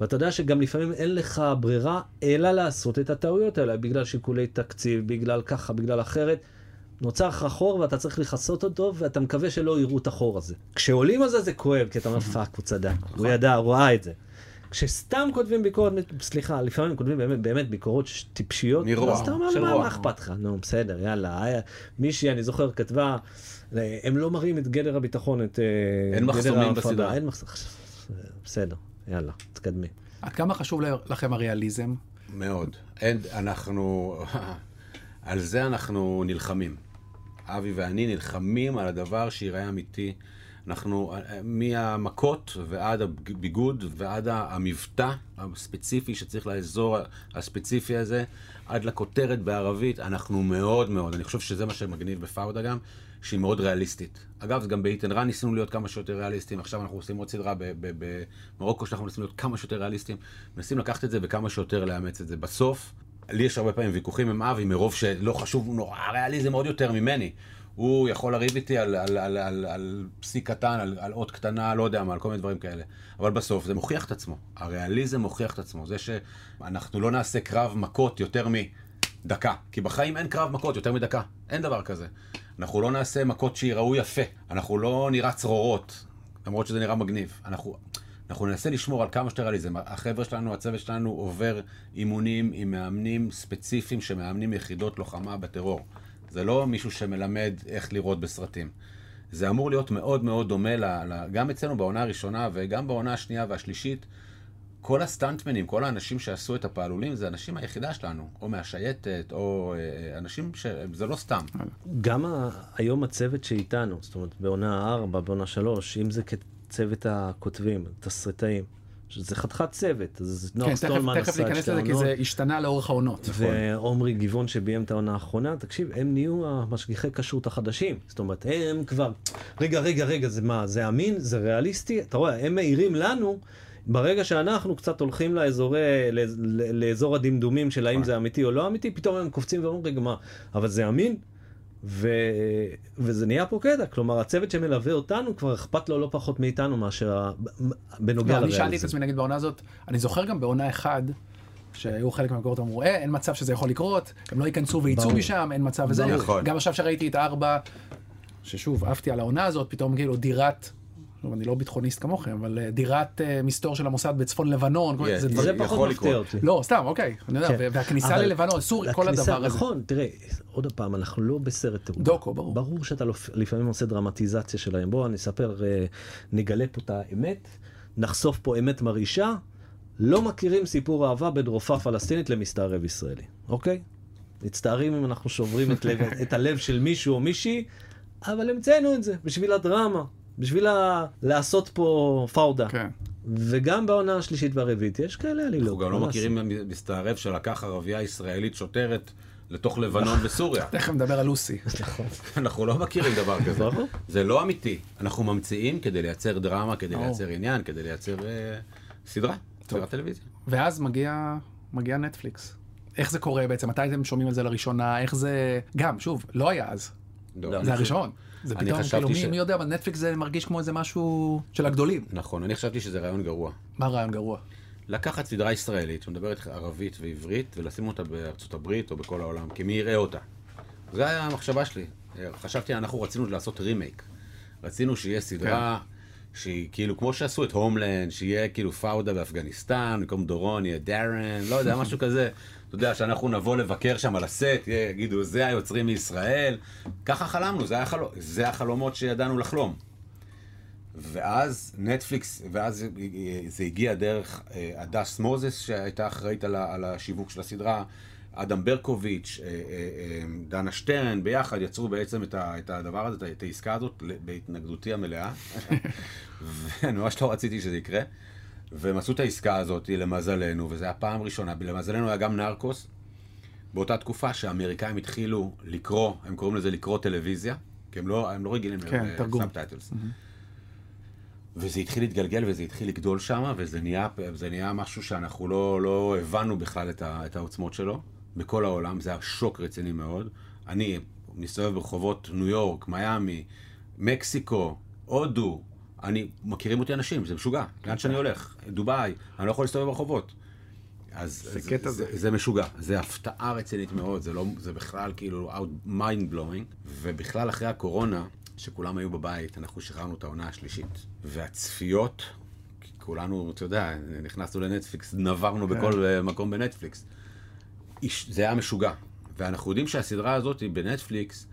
ואתה יודע שגם לפעמים אין לך ברירה אלא לעשות את הטעויות האלה, בגלל שיקולי תקציב, בגלל ככה, בגלל אחרת. נוצר לך חור ואתה צריך לכסות אותו ואתה מקווה שלא יראו את החור הזה. כשעולים על זה זה כואב, כי אתה אומר fuck, הוא צדק, הוא ידע, הוא ראה את זה. כשסתם כותבים ביקורת, סליחה, לפעמים כותבים באמת, באמת ביקורות טיפשיות, מרוע, אז אתה אומר, מה, מה אכפת לך? נו, בסדר, יאללה. היה, מישהי, אני זוכר, כתבה, הם לא מראים את גדר הביטחון, את אה, אין מחסומים בסדרה. אין מחסומים. בסדר, יאללה, תקדמי. עד כמה חשוב לכם הריאליזם? מאוד. אין, אנחנו, על זה אנחנו נלחמים. אבי ואני נלחמים על הדבר שיראה אמיתי. אנחנו, מהמכות ועד הביגוד ועד המבטא הספציפי שצריך לאזור הספציפי הזה, עד לכותרת בערבית, אנחנו מאוד מאוד, אני חושב שזה מה שמגניב בפאודה גם, שהיא מאוד ריאליסטית. אגב, גם באיתן רן ניסינו להיות כמה שיותר ריאליסטים, עכשיו אנחנו עושים עוד סדרה במרוקו שאנחנו מנסים להיות כמה שיותר ריאליסטים, מנסים לקחת את זה וכמה שיותר לאמץ את זה. בסוף, לי יש הרבה פעמים ויכוחים עם אבי מרוב שלא חשוב, נורא ריאליזם עוד יותר ממני. הוא יכול לריב איתי על, על, על, על, על פסיק קטן, על, על אות קטנה, לא יודע מה, על כל מיני דברים כאלה. אבל בסוף זה מוכיח את עצמו. הריאליזם מוכיח את עצמו. זה שאנחנו לא נעשה קרב מכות יותר מדקה. כי בחיים אין קרב מכות יותר מדקה. אין דבר כזה. אנחנו לא נעשה מכות שיראו יפה. אנחנו לא נראה צרורות, למרות שזה נראה מגניב. אנחנו... אנחנו ננסה לשמור על כמה שיותר ריאליזם. החבר'ה שלנו, הצוות שלנו עובר אימונים עם מאמנים ספציפיים שמאמנים יחידות לוחמה בטרור. זה לא מישהו שמלמד איך לראות בסרטים. זה אמור להיות מאוד מאוד דומה, ל, ל, גם אצלנו בעונה הראשונה וגם בעונה השנייה והשלישית. כל הסטנטמנים, כל האנשים שעשו את הפעלולים, זה אנשים מהיחידה שלנו, או מהשייטת, או אה, אנשים שזה לא סתם. גם. היום הצוות שאיתנו, זאת אומרת, בעונה 4, בעונה 3, אם זה כצוות הכותבים, תסריטאים, שזה חתיכת צוות, אז נוח כן, סטולמן עשה את שתי העונות. תכף ניכנס לזה, כי זה השתנה לאורך העונות. נכון. ועומרי גבעון שביים את העונה האחרונה, תקשיב, הם נהיו המשגיחי כשרות החדשים. זאת אומרת, הם כבר, רגע, רגע, רגע, זה מה, זה אמין? זה ריאליסטי? אתה רואה, הם מעירים לנו. ברגע שאנחנו קצת הולכים לאזורי, לאזור הדמדומים של האם נכון. זה אמיתי או לא אמיתי, פתאום הם קופצים ואומרים, רגע, מה, אבל זה אמין? ו... וזה נהיה פה קטע, כלומר הצוות שמלווה אותנו כבר אכפת לו לא פחות מאיתנו מאשר בנוגע לריאליזם. אני שאלתי את עצמי נגיד בעונה הזאת, אני זוכר גם בעונה אחד, שהיו חלק מהמקורות אמרו, אה, אין מצב שזה יכול לקרות, הם לא ייכנסו וייצאו משם, אין מצב וזה. נכון. גם עכשיו שראיתי את ארבע, ששוב, עפתי על העונה הזאת, פתאום כאילו דירת אני לא ביטחוניסט כמוכם, אבל אה, דירת אה, מסתור של המוסד בצפון לבנון, Yeah, זה דברים... פחות. מפתיע אותי. לא, סתם, אוקיי, אני יודע, כן. והכניסה ללבנון, סורי, כל הדבר הזה. נכון, תראה, עוד פעם, אנחנו לא בסרט תעודה. דוקו, ברור. ברור שאתה לא- לפעמים עושה דרמטיזציה שלהם. בוא, אני אספר, אה, נגלה פה את האמת, נחשוף פה אמת מרעישה. לא מכירים סיפור אהבה בין רופאה פלסטינית למסתערב ישראלי, אוקיי? מצטערים אם אנחנו שוברים את, לב, את הלב של מישהו או מישהי, אבל המצאנו את זה בשביל הדרמה, בשביל ה... לעשות פה פאודה. כן. וגם בעונה השלישית והרביעית יש כאלה עלילות. אנחנו גם לא מכירים מסתערב שלקח ערבייה ישראלית שוטרת לתוך לבנון וסוריה. תכף נדבר על לוסי. נכון. אנחנו לא מכירים דבר כזה. זה לא אמיתי. אנחנו ממציאים כדי לייצר דרמה, כדי. לייצר עניין, כדי לייצר אה, סדרה, סדרת טלוויזיה. ואז מגיע, מגיע נטפליקס. איך זה קורה בעצם? מתי אתם שומעים על זה לראשונה? איך זה... גם, שוב, לא היה אז. לא, זה הראשון. זה פתאום, כאילו, ש- מי, מי יודע, אבל נטפליקס זה מרגיש כמו איזה משהו של הגדולים. נכון, אני חשבתי שזה רעיון גרוע. מה הרעיון גרוע? לקחת סדרה ישראלית שמדברת ערבית ועברית ולשים אותה בארצות הברית או בכל העולם, כי מי יראה אותה. זו הייתה המחשבה שלי. חשבתי, אנחנו רצינו לעשות רימייק. רצינו שיהיה סדרה שהיא כאילו, כמו שעשו את הומלנד, שיהיה כאילו פאודה באפגניסטן, במקום דורון יהיה דארן, לא יודע, משהו כזה. אתה יודע, שאנחנו נבוא לבקר שם על הסט, יגידו, זה היוצרים מישראל. ככה חלמנו, זה, חלום, זה החלומות שידענו לחלום. ואז נטפליקס, ואז זה הגיע דרך אה, הדס מוזס שהייתה אחראית על, על השיווק של הסדרה, אדם ברקוביץ', אה, אה, אה, דנה שטרן, ביחד יצרו בעצם את, הדבר הזה, את העסקה הזאת, בהתנגדותי המלאה. ואני ממש לא רציתי שזה יקרה. והם עשו את העסקה הזאת למזלנו, וזו הייתה פעם ראשונה, למזלנו היה גם נרקוס, באותה תקופה שהאמריקאים התחילו לקרוא, הם קוראים לזה לקרוא טלוויזיה, כי הם לא, הם לא רגילים כן, תרגום. לסאבטייטלס. וזה התחיל להתגלגל וזה התחיל לגדול שם, וזה נהיה, נהיה משהו שאנחנו לא, לא הבנו בכלל את, ה, את העוצמות שלו, בכל העולם, זה היה שוק רציני מאוד. אני מסתובב ברחובות ניו יורק, מיאמי, מקסיקו, הודו, אני, מכירים אותי אנשים, זה משוגע, לאן שאני הולך, דובאי, אני לא יכול להסתובב ברחובות. אז זה זה, זה, זה. זה משוגע, זה הפתעה רצינית מאוד, זה, לא, זה בכלל כאילו out mind blowing, ובכלל אחרי הקורונה, שכולם היו בבית, אנחנו שחררנו את העונה השלישית. והצפיות, כולנו, אתה יודע, נכנסנו לנטפליקס, נברנו כן. בכל אה, מקום בנטפליקס. זה היה משוגע. ואנחנו יודעים שהסדרה הזאת בנטפליקס,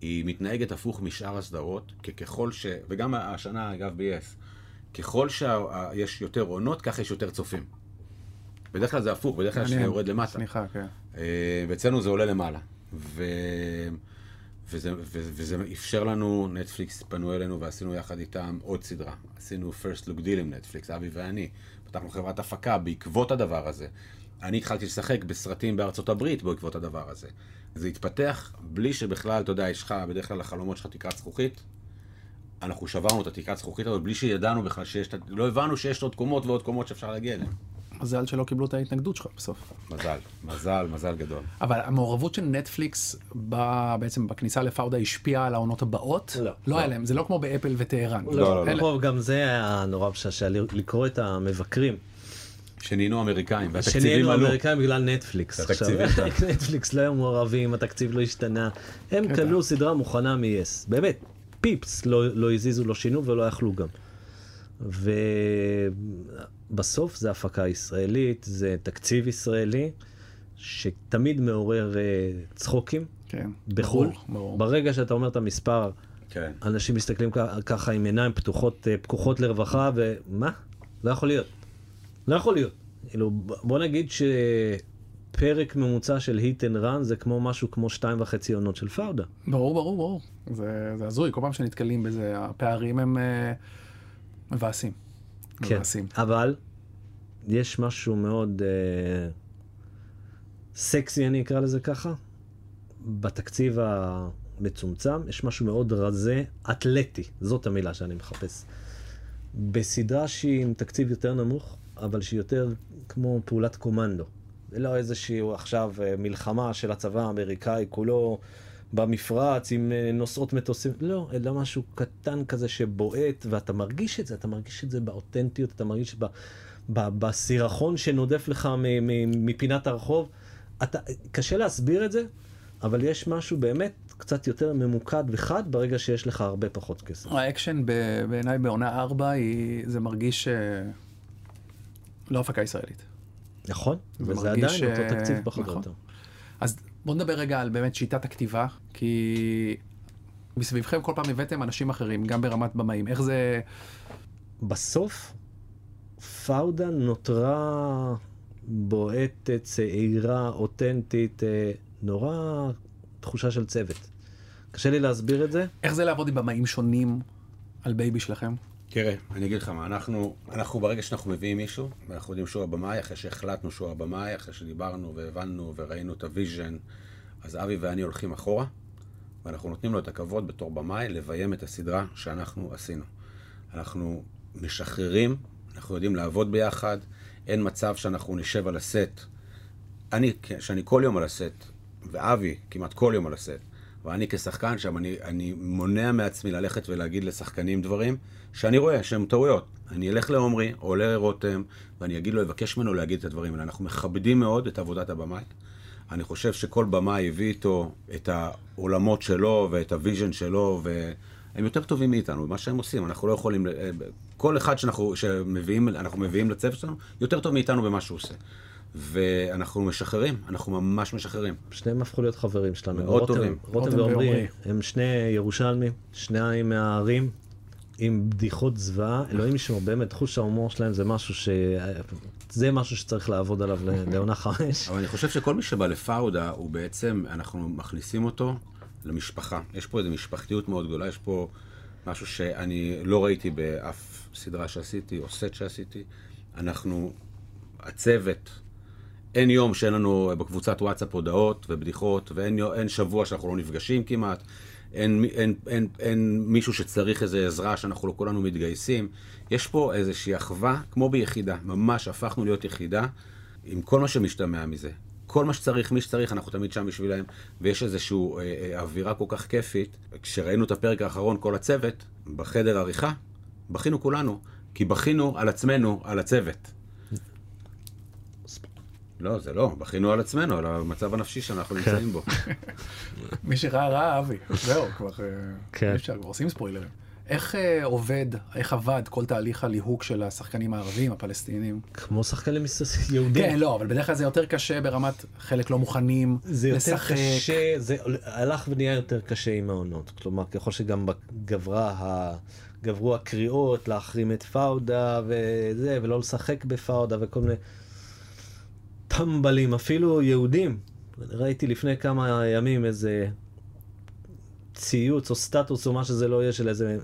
היא מתנהגת הפוך משאר הסדרות, כי ככל ש... וגם השנה, אגב, ב-yes, ככל שיש יותר עונות, ככה יש יותר צופים. בדרך כלל זה הפוך, בדרך כלל זה מעניין. יורד למטה. סליחה, כן. אה, ואצלנו זה עולה למעלה. ו... וזה, ו- וזה אפשר לנו, נטפליקס פנו אלינו ועשינו יחד איתם עוד סדרה. עשינו first look deal עם נטפליקס, אבי ואני. פתחנו חברת הפקה בעקבות הדבר הזה. אני התחלתי לשחק בסרטים בארצות הברית בעקבות הדבר הזה. זה התפתח בלי שבכלל, אתה יודע, יש לך בדרך כלל לחלומות שלך תקרת זכוכית. אנחנו שברנו את התקרת זכוכית הזאת בלי שידענו בכלל שיש, לא הבנו שיש עוד קומות ועוד קומות שאפשר להגיע אליהן. מזל שלא קיבלו את ההתנגדות שלך בסוף. מזל, מזל, מזל גדול. אבל המעורבות של נטפליקס ב- בעצם בכניסה לפאודה השפיעה על העונות הבאות? לא. לא היה להם, זה לא כמו באפל וטהרן. לא, לא, לא. אלה- פה גם זה היה נורא משעשע, לקרוא את המבקרים. שנהיינו אמריקאים, והתקציבים שנהיינו עלו. אמריקאים בגלל נטפליקס. התקציבים עכשיו, עלו. נטפליקס לא היו מעורבים, התקציב לא השתנה. הם קטע. קנו סדרה מוכנה מ-yes. באמת, פיפס לא לא הזיזו, לא שינו ולא יכלו גם. ובסוף זה הפקה ישראלית, זה תקציב ישראלי, שתמיד מעורר אה, צחוקים כן. בחו"ל. ברור, ברור. ברגע שאתה אומר את המספר, כן. אנשים מסתכלים ככה עם עיניים פתוחות, אה, פקוחות לרווחה, ומה? לא יכול להיות. לא יכול להיות. כאילו, בוא נגיד שפרק ממוצע של Hit & Run זה כמו משהו כמו שתיים וחצי עונות של פאודה. ברור, ברור, ברור. זה זה הזוי, כל פעם שנתקלים בזה, הפערים הם אה, מבאסים. כן. מבאסים. אבל יש משהו מאוד אה, סקסי, אני אקרא לזה ככה, בתקציב המצומצם, יש משהו מאוד רזה, אתלטי, זאת המילה שאני מחפש. בסדרה שהיא עם תקציב יותר נמוך, אבל שהיא יותר כמו פעולת קומנדו. זה לא איזשהו עכשיו אה, מלחמה של הצבא האמריקאי כולו במפרץ עם אה, נוסעות מטוסים, לא, אלא משהו קטן כזה שבועט, ואתה מרגיש את זה, אתה מרגיש את זה באותנטיות, אתה מרגיש בסירחון שנודף לך מפינת הרחוב. אתה, קשה להסביר את זה, אבל יש משהו באמת קצת יותר ממוקד וחד ברגע שיש לך הרבה פחות כסף. האקשן בעיניי בעונה 4 היא, זה מרגיש אה, לא הפקה ישראלית. נכון, זה וזה עדיין אותו אה, תקציב פחות או נכון. יותר. אז בואו נדבר רגע על באמת שיטת הכתיבה, כי מסביבכם כל פעם הבאתם אנשים אחרים, גם ברמת במאים. איך זה... בסוף, פאודה נותרה בועטת, צעירה, אותנטית, אה, נורא תחושה של צוות. קשה לי להסביר את זה. איך זה לעבוד עם במאים שונים על baby שלכם? תראה, אני אגיד לך מה, אנחנו, אנחנו ברגע שאנחנו מביאים מישהו, ואנחנו יודעים שהוא הבמאי, אחרי שהחלטנו שהוא הבמאי, אחרי שדיברנו והבנו וראינו את ה vision, אז אבי ואני הולכים אחורה, ואנחנו נותנים לו את הכבוד בתור במאי לביים את הסדרה שאנחנו עשינו. אנחנו משחררים, אנחנו יודעים לעבוד ביחד, אין מצב שאנחנו נשב על הסט. אני, שאני כל יום על הסט, ואבי כמעט כל יום על הסט, ואני כשחקן שם, אני, אני מונע מעצמי ללכת ולהגיד לשחקנים דברים שאני רואה שהם טעויות. אני אלך לעומרי או לרותם, ואני אגיד לו, אבקש ממנו להגיד את הדברים האלה. אנחנו מכבדים מאוד את עבודת הבמאי. אני חושב שכל במאי הביא איתו את העולמות שלו ואת ה vision שלו, והם יותר טובים מאיתנו, מה שהם עושים. אנחנו לא יכולים, אה, כל אחד שאנחנו, שמביאים, אנחנו מביאים לצוות שלנו, יותר טוב מאיתנו במה שהוא עושה. ואנחנו משחררים, אנחנו ממש משחררים. שניהם הפכו להיות חברים שלנו. מאוד רותם- טובים. רותם ועמרי. הם שני ירושלמים, שניים מהערים, עם בדיחות זוועה. אלוהים ישמור, באמת, חוש ההומור שלהם זה משהו ש... זה משהו שצריך לעבוד עליו לעונה חמש. אבל אני חושב שכל מי שבא לפאודה, הוא בעצם, אנחנו מכניסים אותו למשפחה. יש פה איזו משפחתיות מאוד גדולה, יש פה משהו שאני לא ראיתי באף סדרה שעשיתי, או סט שעשיתי. אנחנו, הצוות, אין יום שאין לנו בקבוצת וואטסאפ הודעות ובדיחות, ואין שבוע שאנחנו לא נפגשים כמעט. אין, אין, אין, אין, מישהו שצריך איזה עזרה שאנחנו לא כולנו מתגייסים. יש פה איזושהי אחווה, כמו ביחידה. ממש הפכנו להיות יחידה עם כל מה שמשתמע מזה. כל מה שצריך, מי שצריך, אנחנו תמיד שם בשבילם, ויש איזושהי אה, אה, אווירה כל כך כיפית. כשראינו את הפרק האחרון, כל הצוות, בחדר עריכה, בכינו כולנו, כי בכינו על עצמנו, על הצוות. לא, זה לא, בכינו על עצמנו, על המצב הנפשי שאנחנו נמצאים בו. מי שראה ראה אבי, זהו, כבר אה, כן. אי אפשר, כבר עושים ספוילרים. איך אה, עובד, איך עבד כל תהליך הליהוק של השחקנים הערבים, הפלסטינים? כמו שחקנים יהודים. כן, לא, אבל בדרך כלל זה יותר קשה ברמת חלק לא מוכנים זה יותר לשחק. קשה, זה הלך ונהיה יותר קשה עם העונות. כלומר, ככל שגם גברה ה... גברו הקריאות להחרים את פאודה וזה, ולא לשחק בפאודה וכל מיני טמבלים, אפילו יהודים. ראיתי לפני כמה ימים איזה ציוץ או סטטוס או מה שזה לא יהיה של איזה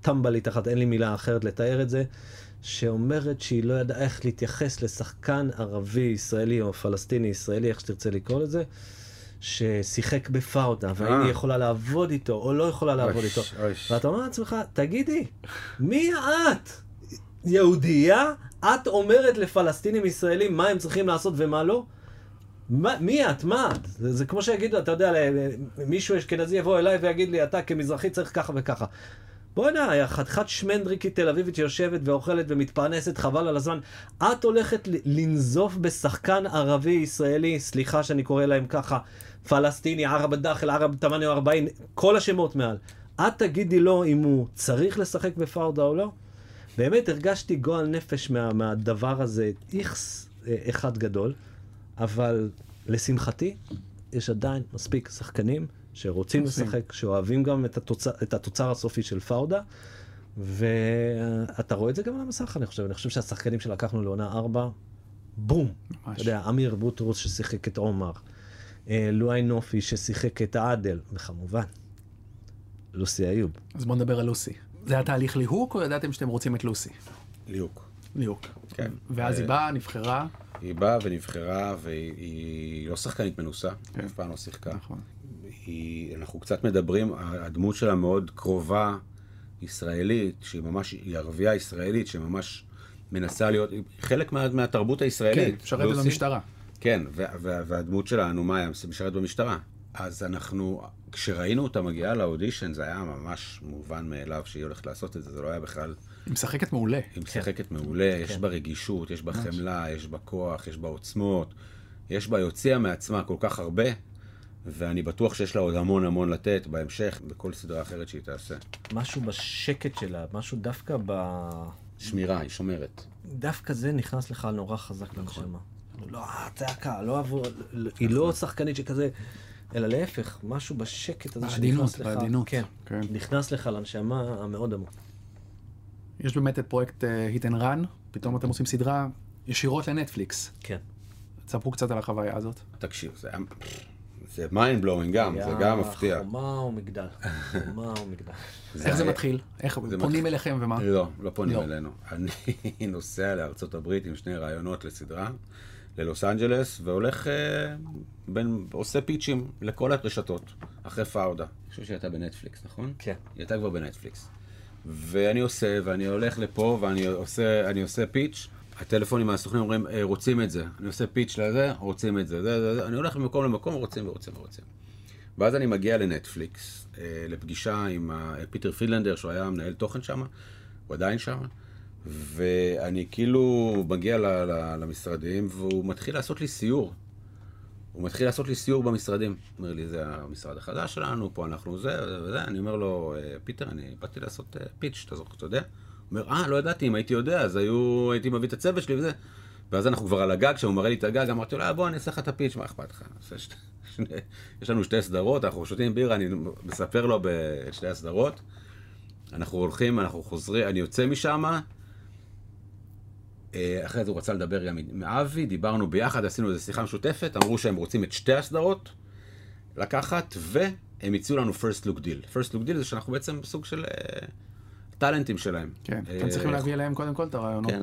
טמבלית אחת, אין לי מילה אחרת לתאר את זה, שאומרת שהיא לא ידעה איך להתייחס לשחקן ערבי ישראלי או פלסטיני ישראלי, איך שתרצה לקרוא לזה, ששיחק בפאודה, והאם אה. היא יכולה לעבוד איתו או לא יכולה לעבוד איתו. ואתה אומר לעצמך, תגידי, מי את? יהודייה? את אומרת לפלסטינים ישראלים מה הם צריכים לעשות ומה לא? מה, מי את? מה את? זה, זה כמו שיגידו, אתה יודע, מישהו אשכנזי יבוא אליי ויגיד לי, אתה כמזרחי צריך ככה וככה. בוא'נה, חתיכת שמנדריקית תל אביבית שיושבת ואוכלת ומתפרנסת, חבל על הזמן. את הולכת לנזוף בשחקן ערבי ישראלי, סליחה שאני קורא להם ככה, פלסטיני, ערב א-דאחל, ערב תמאני ארבעין, כל השמות מעל. את תגידי לו אם הוא צריך לשחק בפאודה או לא? באמת הרגשתי גועל נפש מה, מהדבר הזה, איכס אה, אחד גדול, אבל לשמחתי, יש עדיין מספיק שחקנים שרוצים עושים. לשחק, שאוהבים גם את התוצר, את התוצר הסופי של פאודה, ואתה רואה את זה גם על המסך, אני חושב. אני חושב שהשחקנים שלקחנו לעונה 4, בום. ממש. אתה יודע, אמיר בוטרוס ששיחק את עומר, אה, לואי נופי ששיחק את עדל, וכמובן, לוסי איוב. אז בואו נדבר על לוסי. זה היה תהליך ליהוק, או ידעתם שאתם רוצים את לוסי? ליהוק. ליהוק. כן. ואז היא אה, באה, נבחרה. היא באה ונבחרה, והיא היא לא שחקנית מנוסה, כן. אף פעם לא שיחקה. נכון. היא, אנחנו קצת מדברים, הדמות שלה מאוד קרובה ישראלית, שהיא ממש, היא ערבייה ישראלית, שממש מנסה להיות, חלק מה, מהתרבות כן, הישראלית. משרתת לא עושים- במשטרה. כן, וה- וה- והדמות שלנו, מאיה, משרת במשטרה. אז אנחנו, כשראינו אותה מגיעה לאודישן, זה היה ממש מובן מאליו שהיא הולכת לעשות את זה, זה לא היה בכלל... היא משחקת מעולה. היא משחקת מעולה, יש בה רגישות, יש בה חמלה, יש בה כוח, יש בה עוצמות, יש בה, היא הוציאה מעצמה כל כך הרבה, ואני בטוח שיש לה עוד המון המון לתת בהמשך, בכל סדרה אחרת שהיא תעשה. משהו בשקט שלה, משהו דווקא ב... שמירה, היא שומרת. דווקא זה נכנס לך נורא חזק לנשמה. לא הצעקה, לא עבור... היא לא שחקנית שכזה... אלא להפך, משהו בשקט הזה בעדינות, שנכנס לך, בעדינות. כן, כן. נכנס לך לנשמה המאוד עמוק. יש באמת את פרויקט Hit & Run, פתאום אתם עושים סדרה ישירות לנטפליקס. כן. תספרו קצת על החוויה הזאת. תקשיב, זה, זה mind blowing גם, זה גם מפתיע. חומה ומגדל, חומה ומגדל. איך זה היה- מתחיל? איך פונים אליכם ומה? לא, לא פונים לא. אלינו. אני נוסע לארצות הברית עם שני רעיונות לסדרה, ללוס אנג'לס, והולך, אה, בין, עושה פיצ'ים לכל הרשתות, אחרי פאודה. אני חושב שהיא הייתה בנטפליקס, נכון? כן. היא הייתה כבר בנטפליקס. ואני עושה, ואני הולך לפה, ואני עושה, אני עושה pitch, הטלפונים מהסוכנים אומרים, "אה, רוצים את זה. אני עושה pitch לזה, רוצים את זה. זה, זה, זה. אני הולך ממקום למקום, רוצים ורוצים ורוצים. ואז אני מגיע לנטפליקס, אה, לפגישה עם פיטר פרידלנדר, שהוא היה מנהל תוכן שם, הוא עדיין שם, ואני כאילו מגיע למשרדים, והוא מתחיל לעשות לי סיור. הוא מתחיל לעשות לי סיור במשרדים. אומר לי, זה המשרד החדש שלנו, פה אנחנו זה וזה. אני אומר לו, "אה, פיטר, אני באתי לעשות אה, pitch, אתה זוכר, אתה יודע? הוא אומר, אה, לא ידעתי, אם הייתי יודע, אז היו, הייתי מביא את הצוות שלי וזה. ואז אנחנו כבר על הגג, כשהוא מראה לי את הגג, אמרתי לו, "אה, בוא, אני אעשה לך את הפיץ', מה אכפת לך? יש לנו שתי סדרות, אנחנו שותים בירה, אני מספר לו את שתי הסדרות. אנחנו הולכים, אנחנו חוזרים, אני יוצא משם, אחרי זה הוא רצה לדבר גם עם אבי, דיברנו ביחד, עשינו איזו שיחה משותפת, אמרו שהם רוצים את שתי הסדרות לקחת, והם הציעו לנו first look deal. first look deal זה שאנחנו בעצם סוג של אה, טאלנטים שלהם. כן, אה, אתם צריכים להביא אליהם קודם כל את הרעיונות כן,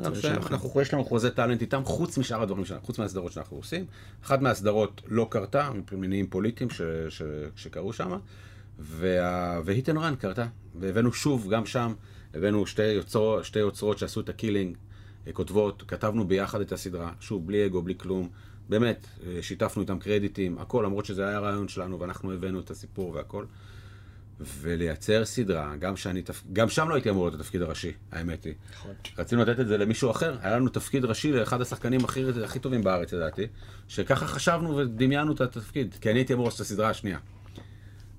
אנחנו- יש לנו חוזה טאלנט איתם, חוץ משאר הדברים שלנו, חוץ מהסדרות שאנחנו עושים. אחת מהסדרות לא קרתה, ממניעים פוליטיים ש, ש, שקרו שם, וה- ו Hit & Run קרתה. והבאנו שוב, גם שם, הבאנו שתי, יוצר, שתי יוצרות שעשו את ה Killing, אה, כותבות, כתבנו ביחד את הסדרה, שוב, בלי אגו, בלי כלום. באמת, אה, שיתפנו איתם קרדיטים, הכל, למרות שזה היה הרעיון שלנו, ואנחנו הבאנו את הסיפור והכל. ולייצר סדרה, גם שאני, גם שם לא הייתי אמור להיות התפקיד הראשי, האמת היא. נכון. רצינו לתת את זה למישהו אחר, היה לנו תפקיד ראשי לאחד השחקנים הכי, הכי טובים בארץ, לדעתי, שככה חשבנו ודמיינו את התפקיד, כי אני הייתי אמור לעשות את הסדרה השנייה.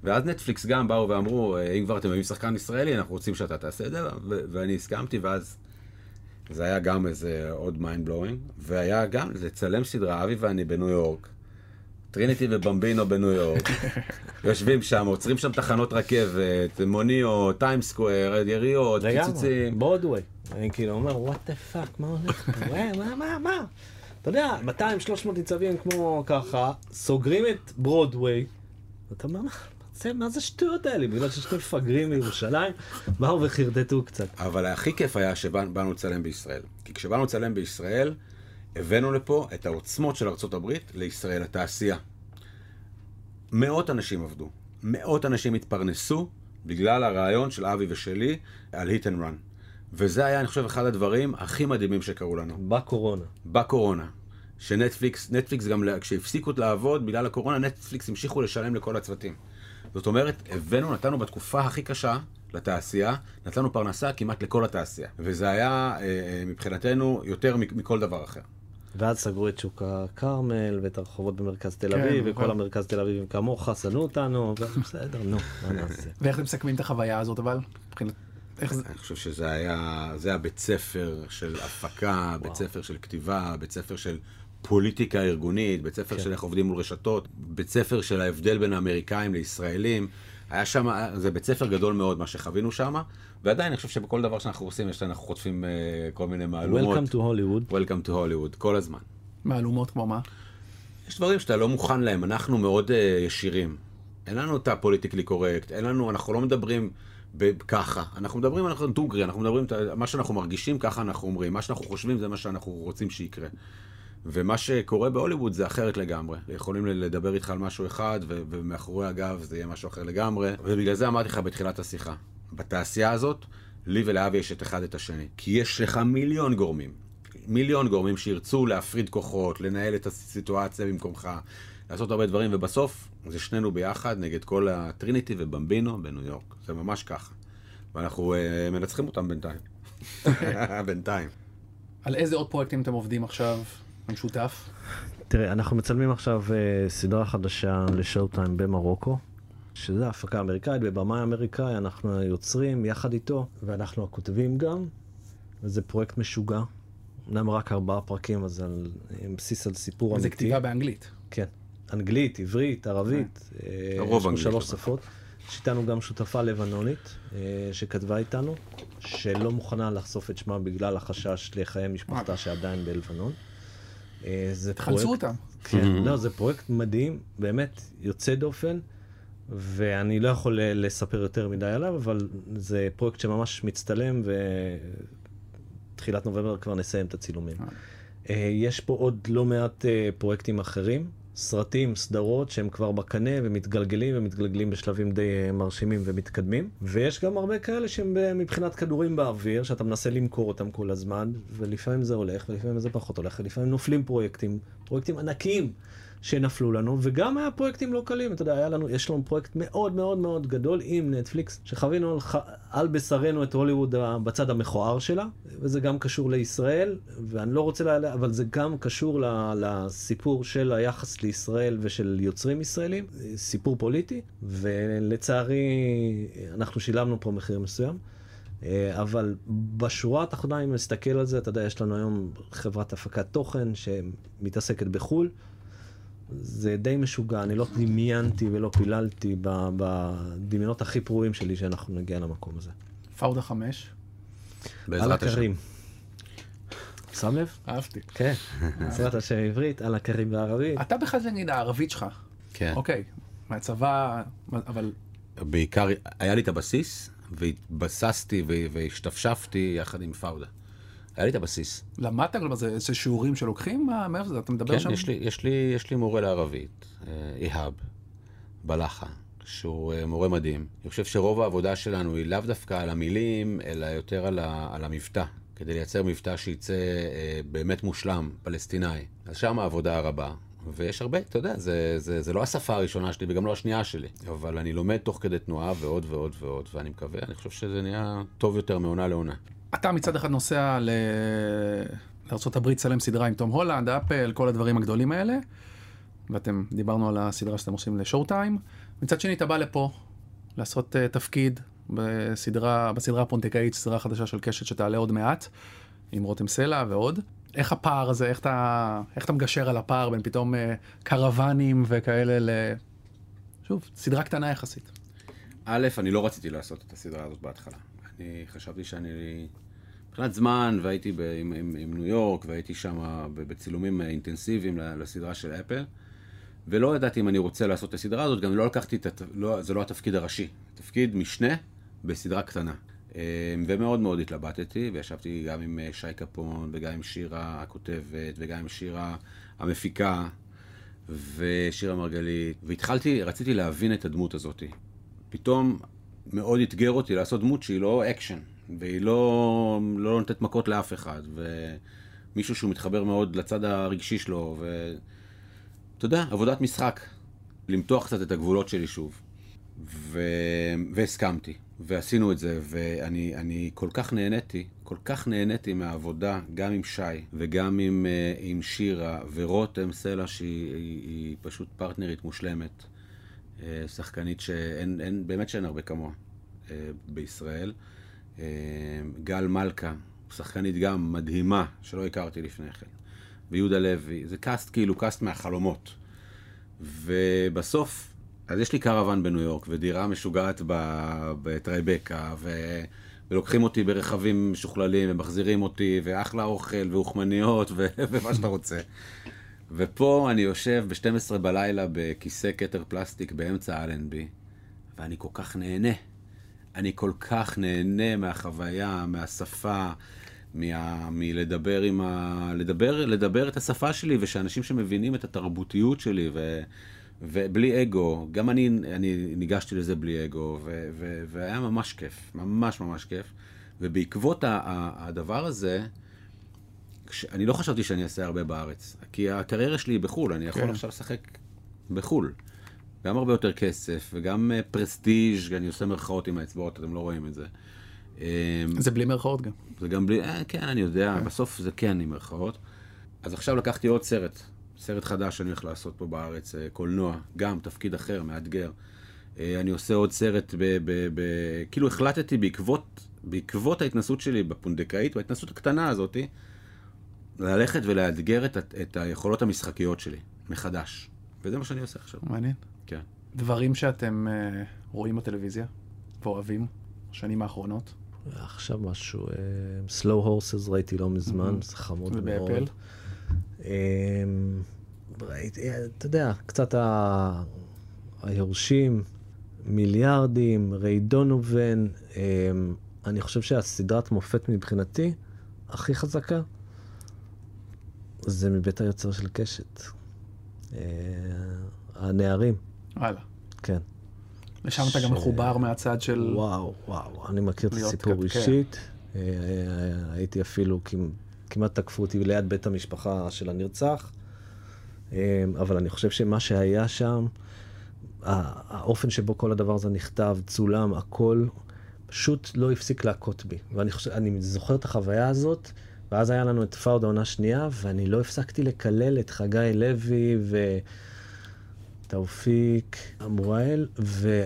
ואז נטפליקס גם באו ואמרו, "אה, אם כבר אתם מביאים שחקן ישראלי, אנחנו רוצים שאתה תעשה את זה, ו- ואני הסכמתי, ואז זה היה גם איזה עוד mind blowing, והיה גם לצלם סדרה, אבי ואני בניו יורק, טריניטי ובמבינו בניו יורק, יושבים שם, עוצרים שם תחנות רכבת, מוניות, טיים סקוור, יריות, לגמרי, פיצוצים. ברודווי. אני כאילו אומר, what the fuck, מה הולך? אה, מה, מה, מה? אתה יודע, 200-300 ניצבים כמו ככה, סוגרים את ברודוויי, ואתה אומר, מה זה- מה זה השטויות האלה? בגלל שיש שני מפגרים מירושלים, באו וחרטטו קצת. אבל הכי כיף היה שבאנו לצלם בישראל. כי כשבאנו לצלם בישראל, הבאנו לפה את העוצמות של ארה"ב לישראל, לתעשייה. מאות אנשים עבדו, מאות אנשים התפרנסו בגלל הרעיון של אבי ושלי על hit and run. וזה היה, אני חושב, אחד הדברים הכי מדהימים שקרו לנו. בקורונה. בקורונה. שנטפליקס, נטפליקס גם, כשהפסיקו לעבוד בגלל הקורונה, נטפליקס המשיכו לשלם לכל הצוותים. זאת אומרת, הבאנו, נתנו בתקופה הכי קשה לתעשייה, נתנו פרנסה כמעט לכל התעשייה. וזה היה אה, אה, מבחינתנו יותר מכל דבר אחר. ואז סגרו את שוק הכרמל ואת הרחובות במרכז תל כן, אביב, נכון. וכל המרכז תל אביבים כמוך, שנאו אותנו, בסדר, נו, מה נעשה? ואיך אתם מסכמים את החוויה הזאת, אבל? איך זה? אני חושב שזה היה, זה הבית ספר של הפקה, בית ספר של כתיבה, בית ספר של פוליטיקה ארגונית, בית ספר כן. של איך עובדים מול רשתות, בית ספר של ההבדל בין האמריקאים לישראלים. היה שם, זה בית ספר גדול מאוד מה שחווינו שם, ועדיין אני חושב שבכל דבר שאנחנו עושים, יש אנחנו חוטפים אה, כל מיני מהלומות. Welcome to Hollywood. Welcome to Hollywood, כל הזמן. מהלומות כמו מה? יש דברים שאתה לא מוכן להם, אנחנו מאוד uh, ישירים. אין לנו את הפוליטיקלי קורקט, אין לנו, אנחנו לא מדברים ככה. אנחנו מדברים, אנחנו דוגרי, אנחנו מדברים, מה שאנחנו מרגישים, ככה אנחנו אומרים. מה שאנחנו חושבים זה מה שאנחנו רוצים שיקרה. ומה שקורה בהוליווד זה אחרת לגמרי. יכולים לדבר איתך על משהו אחד, ו- ומאחורי הגב זה יהיה משהו אחר לגמרי. ובגלל זה אמרתי לך בתחילת השיחה, בתעשייה הזאת, לי ולאבי יש את אחד את השני. כי יש לך מיליון גורמים. מיליון גורמים שירצו להפריד כוחות, לנהל את הסיטואציה במקומך, לעשות הרבה דברים, ובסוף זה שנינו ביחד נגד כל הטריניטי ובמבינו בניו יורק. זה ממש ככה. ואנחנו uh, מנצחים אותם בינתיים. בינתיים. על איזה עוד פרויקטים אתם עובדים עכשיו במשותף? תראה, אנחנו מצלמים עכשיו uh, סדרה חדשה לשואו טיים במרוקו, שזה הפקה אמריקאית, בבמאי אמריקאי, אנחנו היוצרים יחד איתו, ואנחנו הכותבים גם, וזה פרויקט משוגע. אמנם רק ארבעה פרקים, אז על, עם בסיס על סיפור אמיתי. זה כתיבה באנגלית. כן. אנגלית, עברית, ערבית. אה, הרוב יש לנו אנגלית, שלוש. שפות. יש איתנו גם שותפה לבנונית אה, שכתבה איתנו, שלא מוכנה לחשוף את שמה בגלל החשש לחיי משפחתה שעדיין בלבנון. אה, זה תחלצו פרויקט- אותם. כן, לא, זה פרויקט מדהים, באמת יוצא דופן, ואני לא יכול לספר יותר מדי עליו, אבל זה פרויקט שממש מצטלם, ותחילת נובמבר כבר נסיים את הצילומים. אה, יש פה עוד לא מעט אה, פרויקטים אחרים, סרטים, סדרות שהם כבר בקנה ומתגלגלים ומתגלגלים בשלבים די אה, מרשימים ומתקדמים. ויש גם הרבה כאלה שהם מבחינת כדורים באוויר, שאתה מנסה למכור אותם כל הזמן, ולפעמים זה הולך ולפעמים זה פחות הולך, ולפעמים נופלים פרויקטים, פרויקטים ענקיים. שנפלו לנו, וגם היה פרויקטים לא קלים, אתה יודע, היה לנו, יש לנו פרויקט מאוד מאוד מאוד גדול עם נטפליקס, שחווינו על, ח- על בשרנו את הוליווד ה- בצד המכוער שלה, וזה גם קשור לישראל, ואני לא רוצה, לה, אבל זה גם קשור ל, לסיפור של היחס לישראל ושל יוצרים ישראלים, סיפור פוליטי, ולצערי אנחנו שילמנו פה מחיר מסוים. אה, אבל בשורה התחתונה, אם נסתכל על זה, אתה יודע, יש לנו היום חברת הפקת תוכן שמתעסקת בחו"ל. זה די משוגע, אני לא דמיינתי ולא פיללתי בדמיונות הכי פרועים שלי שאנחנו נגיע למקום הזה. פאודה חמש. על. הקרים. שם לב? אהבתי. כן, בעזרת השם עברית, על הקרים בערבית. אתה בכלל נגיד הערבית שלך. כן. אוקיי. מהצבא, אבל בעיקר היה לי את הבסיס, והתבססתי והשתפשפתי יחד עם פאודה. היה לי את הבסיס. למדת, כלומר זה זה שיעורים שלוקחים? מה, מאיפה זה? אתה מדבר כן, שם? יש לי, יש, לי, יש לי מורה לערבית, אה, איהאב, בלחה, שהוא אה, מורה מדהים. אני חושב שרוב העבודה שלנו היא לאו דווקא על המילים, אלא יותר על, ה, על המבטא, כדי לייצר מבטא שיצא אה, באמת מושלם, פלסטיני. אז שם העבודה הרבה. ויש הרבה, אתה יודע, זה, זה, זה לא השפה הראשונה שלי וגם לא השנייה שלי, אבל אני לומד תוך כדי תנועה ועוד ועוד ועוד, ואני מקווה, אני חושב שזה נהיה טוב יותר מעונה לעונה. אתה מצד אחד נוסע ל... לארה"ב לצלם סדרה עם תום הולנד, אפל, כל הדברים הגדולים האלה, ואתם, דיברנו על הסדרה שאתם עושים לשואו טיים. מצד שני, אתה בא לפה לעשות uh, תפקיד בסדרה, בסדרה הפונטקאית, סדרה חדשה של קשת שתעלה עוד מעט, עם רותם סלע ועוד. איך הפער הזה, איך אתה, איך אתה מגשר על הפער בין פתאום uh, קרוונים וכאלה ל... שוב, סדרה קטנה יחסית. א', אני לא רציתי לעשות את הסדרה הזאת בהתחלה. אני חשבתי שאני... מבחינת זמן, והייתי ב, עם, עם, עם ניו יורק, והייתי שם בצילומים אינטנסיביים ל- לסדרה של אפל, ולא ידעתי אם אני רוצה לעשות את הסדרה הזאת, גם לא לקחתי את... הת- לא, זה לא התפקיד הראשי, תפקיד משנה בסדרה קטנה. אה, ומאוד מאוד התלבטתי, וישבתי גם עם אה, שי קפון, וגם עם שירה הכותבת, וגם עם שירה המפיקה, ושירה מרגלית, והתחלתי, רציתי להבין את הדמות הזאת. פתאום מאוד אתגר אותי לעשות דמות שהיא לא אקשן, והיא לא, לא נותנת מכות לאף אחד, ומישהו שהוא מתחבר מאוד לצד הרגשי שלו, ואתה יודע, עבודת משחק, למתוח קצת את הגבולות שלי שוב. ו... והסכמתי, ועשינו את זה, ואני אני כל כך נהניתי, כל כך נהניתי מהעבודה, גם עם שי וגם עם, אה, עם שירה, ורותם סלע שהיא היא, היא פשוט פרטנרית מושלמת, שחקנית שאין, אין, באמת שאין הרבה כמוה אה, בישראל. אה, גל מלכה, שחקנית גם מדהימה, שלא הכרתי לפני כן. ויהודה לוי, זה קאסט כאילו, קאסט מהחלומות. ובסוף, אז יש לי קרוון בניו יורק, ודירה משוגעת בטרייבקה, ו... ולוקחים אותי ברכבים משוכללים, ומחזירים אותי, ואחלה אוכל, ואוכמניות, ו... ומה שאתה רוצה. ופה אני יושב ב-12 בלילה בכיסא כתר פלסטיק באמצע אלנבי, ואני כל כך נהנה. אני כל כך נהנה מהחוויה, מהשפה, מה... מלדבר עם ה... לדבר, לדבר את השפה שלי, ושאנשים שמבינים את התרבותיות שלי, ו... ובלי אגו, גם אני, אני ניגשתי לזה בלי אגו, ו... ו... והיה ממש כיף, ממש ממש כיף. ובעקבות ה... ה- הדבר הזה, כש... אני לא חשבתי שאני אעשה הרבה בארץ, כי הקריירה שלי היא בחו"ל, אני יכול כן. עכשיו לשחק בחו"ל. גם הרבה יותר כסף, וגם אה, פרסטיג', אני עושה מרכאות עם האצבעות, אתם לא רואים את זה. אמ, זה בלי מירכאות גם. זה גם בלי, אה, כן, אני יודע, בסוף זה כן עם מרכאות. אז עכשיו לקחתי עוד סרט סרט חדש שאני הולך לעשות פה בארץ, אה, קולנוע, גם תפקיד אחר, מאתגר. אה, אני עושה עוד סרט, ב, ב, ב, כאילו החלטתי בעקבות, בעקבות ההתנסות שלי בפונדקאית, בהתנסות הקטנה הזאת, ללכת ולאתגר את, את היכולות המשחקיות שלי, מחדש. וזה מה שאני עושה עכשיו. מעניין. כן. דברים שאתם אה, רואים בטלוויזיה ואוהבים בשנים האחרונות. עכשיו משהו, אה, slow horses ראיתי לא מזמן, מהמם. זה חמוד מאוד. באפל? אה, ראיתי, אה, אתה יודע, קצת ה- היורשים, מיליארדים, ריי דונובן, אה, אני חושב שהסדרת מופת מבחינתי, הכי חזקה, זה מבית היוצר של קשת. אה, הנערים, וואלה. כן. לשם אתה גם ש- מחובר מהצד של... וואו, וואו, אני מכיר את הסיפור כן. אישית. אה, הייתי אפילו, כמ- כמעט תקפו אותי ליד בית המשפחה של הנרצח. אה, אבל אני חושב שמה שהיה שם, האופן שבו כל הדבר הזה נכתב, צולם, הכל, פשוט לא הפסיק להכות בי. ואני חושב, זוכר את החוויה הזאת, ואז היה לנו את פאוד העונה שנייה, ואני לא הפסקתי לקלל את חגי לוי ותאופיק אמואל, ו...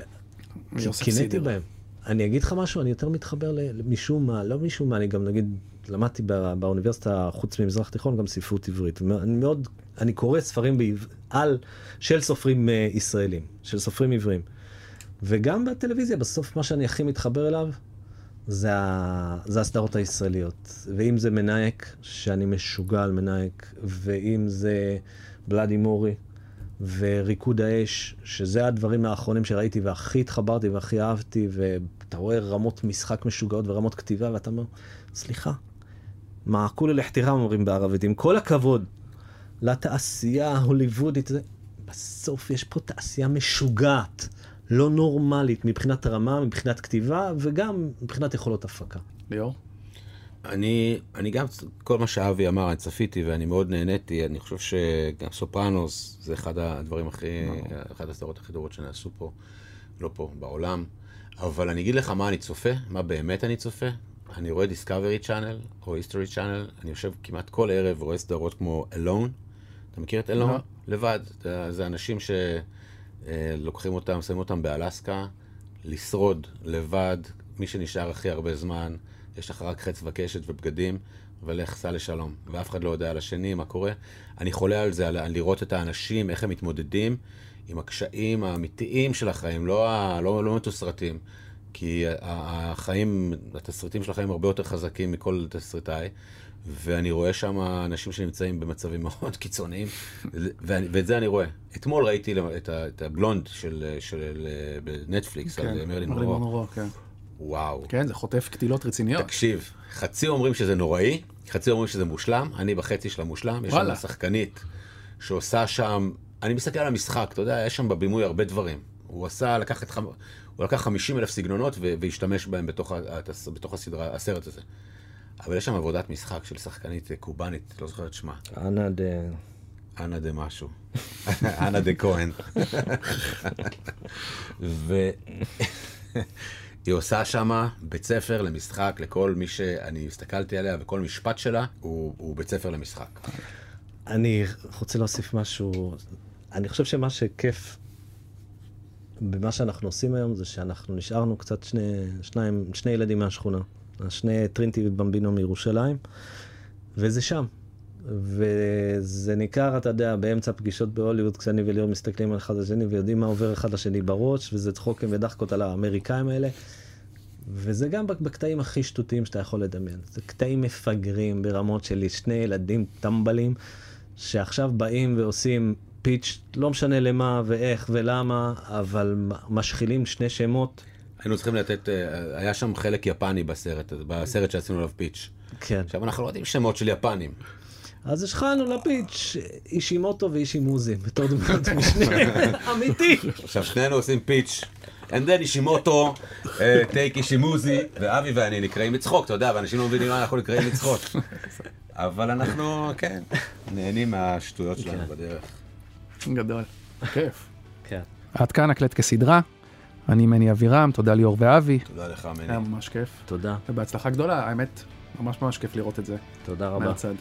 ויוסף קינאתי סידר. בהם. אני אגיד לך משהו, אני יותר מתחבר משום מה, לא משום מה, אני גם נגיד, למדתי בא, באוניברסיטה, חוץ ממזרח תיכון, גם ספרות עברית. אני מאוד, אני קורא ספרים בעב, על, של סופרים uh, ישראלים, של סופרים עברים. וגם בטלוויזיה, בסוף מה שאני הכי מתחבר אליו, זה, ה, זה הסדרות הישראליות. ואם זה מנאייק, שאני משוגע על מנאייק, ואם זה בלאדי מורי, וריקוד האש, שזה הדברים האחרונים שראיתי והכי התחברתי והכי אהבתי, ואתה רואה רמות משחק משוגעות ורמות כתיבה, ואתה אומר, סליחה, מה כולי לחתירם אומרים בערבית, עם כל הכבוד לתעשייה ההוליוודית, בסוף יש פה תעשייה משוגעת, לא נורמלית מבחינת רמה, מבחינת כתיבה, וגם מבחינת יכולות הפקה. ליאור? אני, אני גם, כל מה שאבי אמר, אני צפיתי ואני מאוד נהניתי. אני חושב שגם סופרנוס זה אחד הדברים הכי, אחת הסדרות הכי טובות שנעשו פה, לא פה, בעולם. אבל אני אגיד לך מה אני צופה, מה באמת אני צופה. אני רואה דיסקאברי צ'אנל או היסטורי צ'אנל, אני יושב כמעט כל ערב ורואה סדרות כמו אלון. אתה מכיר את אלון? לא. לבד. זה- זה אנשים שלוקחים אותם, שמים אותם באלסקה, לשרוד לבד, מי שנשאר הכי הרבה זמן, יש לך רק חץ וקשת ובגדים, ולך סע לשלום. ואף אחד לא יודע על השני, מה קורה. אני חולה על זה, על, לראות את האנשים, איך הם מתמודדים עם הקשיים האמיתיים של החיים, לא, לא, לא מתוסרטים. כי החיים, התסריטים של החיים הרבה יותר חזקים מכל תסריטאי, ואני רואה שם אנשים שנמצאים במצבים מאוד קיצוניים, ואני, ואת זה אני רואה. אתמול ראיתי את, ה- את הבלונד של, של, בנטפליקס, על מרלין מונרו. מונרו, כן. וואו. כן, זה חוטף קטילות רציניות. תקשיב, חצי אומרים שזה נוראי, חצי אומרים שזה מושלם, אני בחצי של המושלם, יש. שם שחקנית שעושה שם, אני מסתכל על המשחק, אתה יודע, יש שם בבימוי הרבה דברים. הוא עשה, לקח את, חמ- הוא לקח 50 אלף סגנונות והשתמש בהם בתוך, בתוך הסדרה, הסרט הזה. אבל יש שם עבודת משחק של שחקנית אה, קובאנית, לא זוכר את שמה, אנא ד... אנה דה משהו, אנה דה כהן. והיא עושה שמה בית ספר למשחק לכל מי שאני הסתכלתי עליה וכל משפט שלה הוא, הוא בית ספר למשחק. אני רוצה להוסיף משהו. אני חושב שמה שכיף במה שאנחנו עושים היום זה שאנחנו נשארנו קצת שני, שניים, שני ילדים מהשכונה. שני טרינטי ובמבינו מירושלים, וזה שם. וזה ניכר, אתה יודע, באמצע פגישות בהוליווד, כשאני וליאור מסתכלים על אחד השני ויודעים מה עובר אחד לשני בראש, וזה צחוקים ודחקות על האמריקאים האלה. וזה גם בקטעים הכי שטותיים שאתה יכול לדמיין. זה קטעים מפגרים ברמות של שני ילדים טמבלים, שעכשיו באים ועושים פיץ', לא משנה למה ואיך ולמה, אבל משחילים שני שמות. היינו צריכים לתת, אה, היה שם חלק יפני בסרט, בסרט שעשינו עליו פיץ'. כן. עכשיו אנחנו לא יודעים שמות של יפנים. אז השחלנו לפיץ' אישימוטו ואישימוזי, בתור דמות משנה, אמיתי. עכשיו שנינו עושים פיץ'. And then אישימוטו, אה, טייק אישימוזי, ואבי ואני נקראים מצחוק, אתה יודע, ואנשים לא מבינים מה אנחנו נקראים מצחוק. אבל אנחנו, כן, נהנים מהשטויות שלנו בדרך. גדול. כיף. כן. עד כאן הקלט כסדרה. אני מני אבירם, תודה ליאור ואבי. תודה לך, מני. היה ממש כיף. תודה, ובהצלחה גדולה, האמת, ממש ממש כיף לראות את זה תודה רבה. מהצד.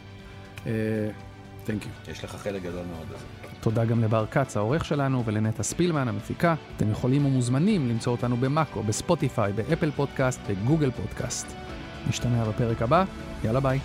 אה, Thank you. יש לך חלק גדול מאוד בזה. תודה גם לבר כץ, העורך שלנו, ולנטע ספילמן, המפיקה. אתם יכולים ומוזמנים למצוא אותנו במאקו, בספוטיפיי, באפל פודקאסט, בגוגל פודקאסט. נשתמע בפרק הבא, יאללה ביי.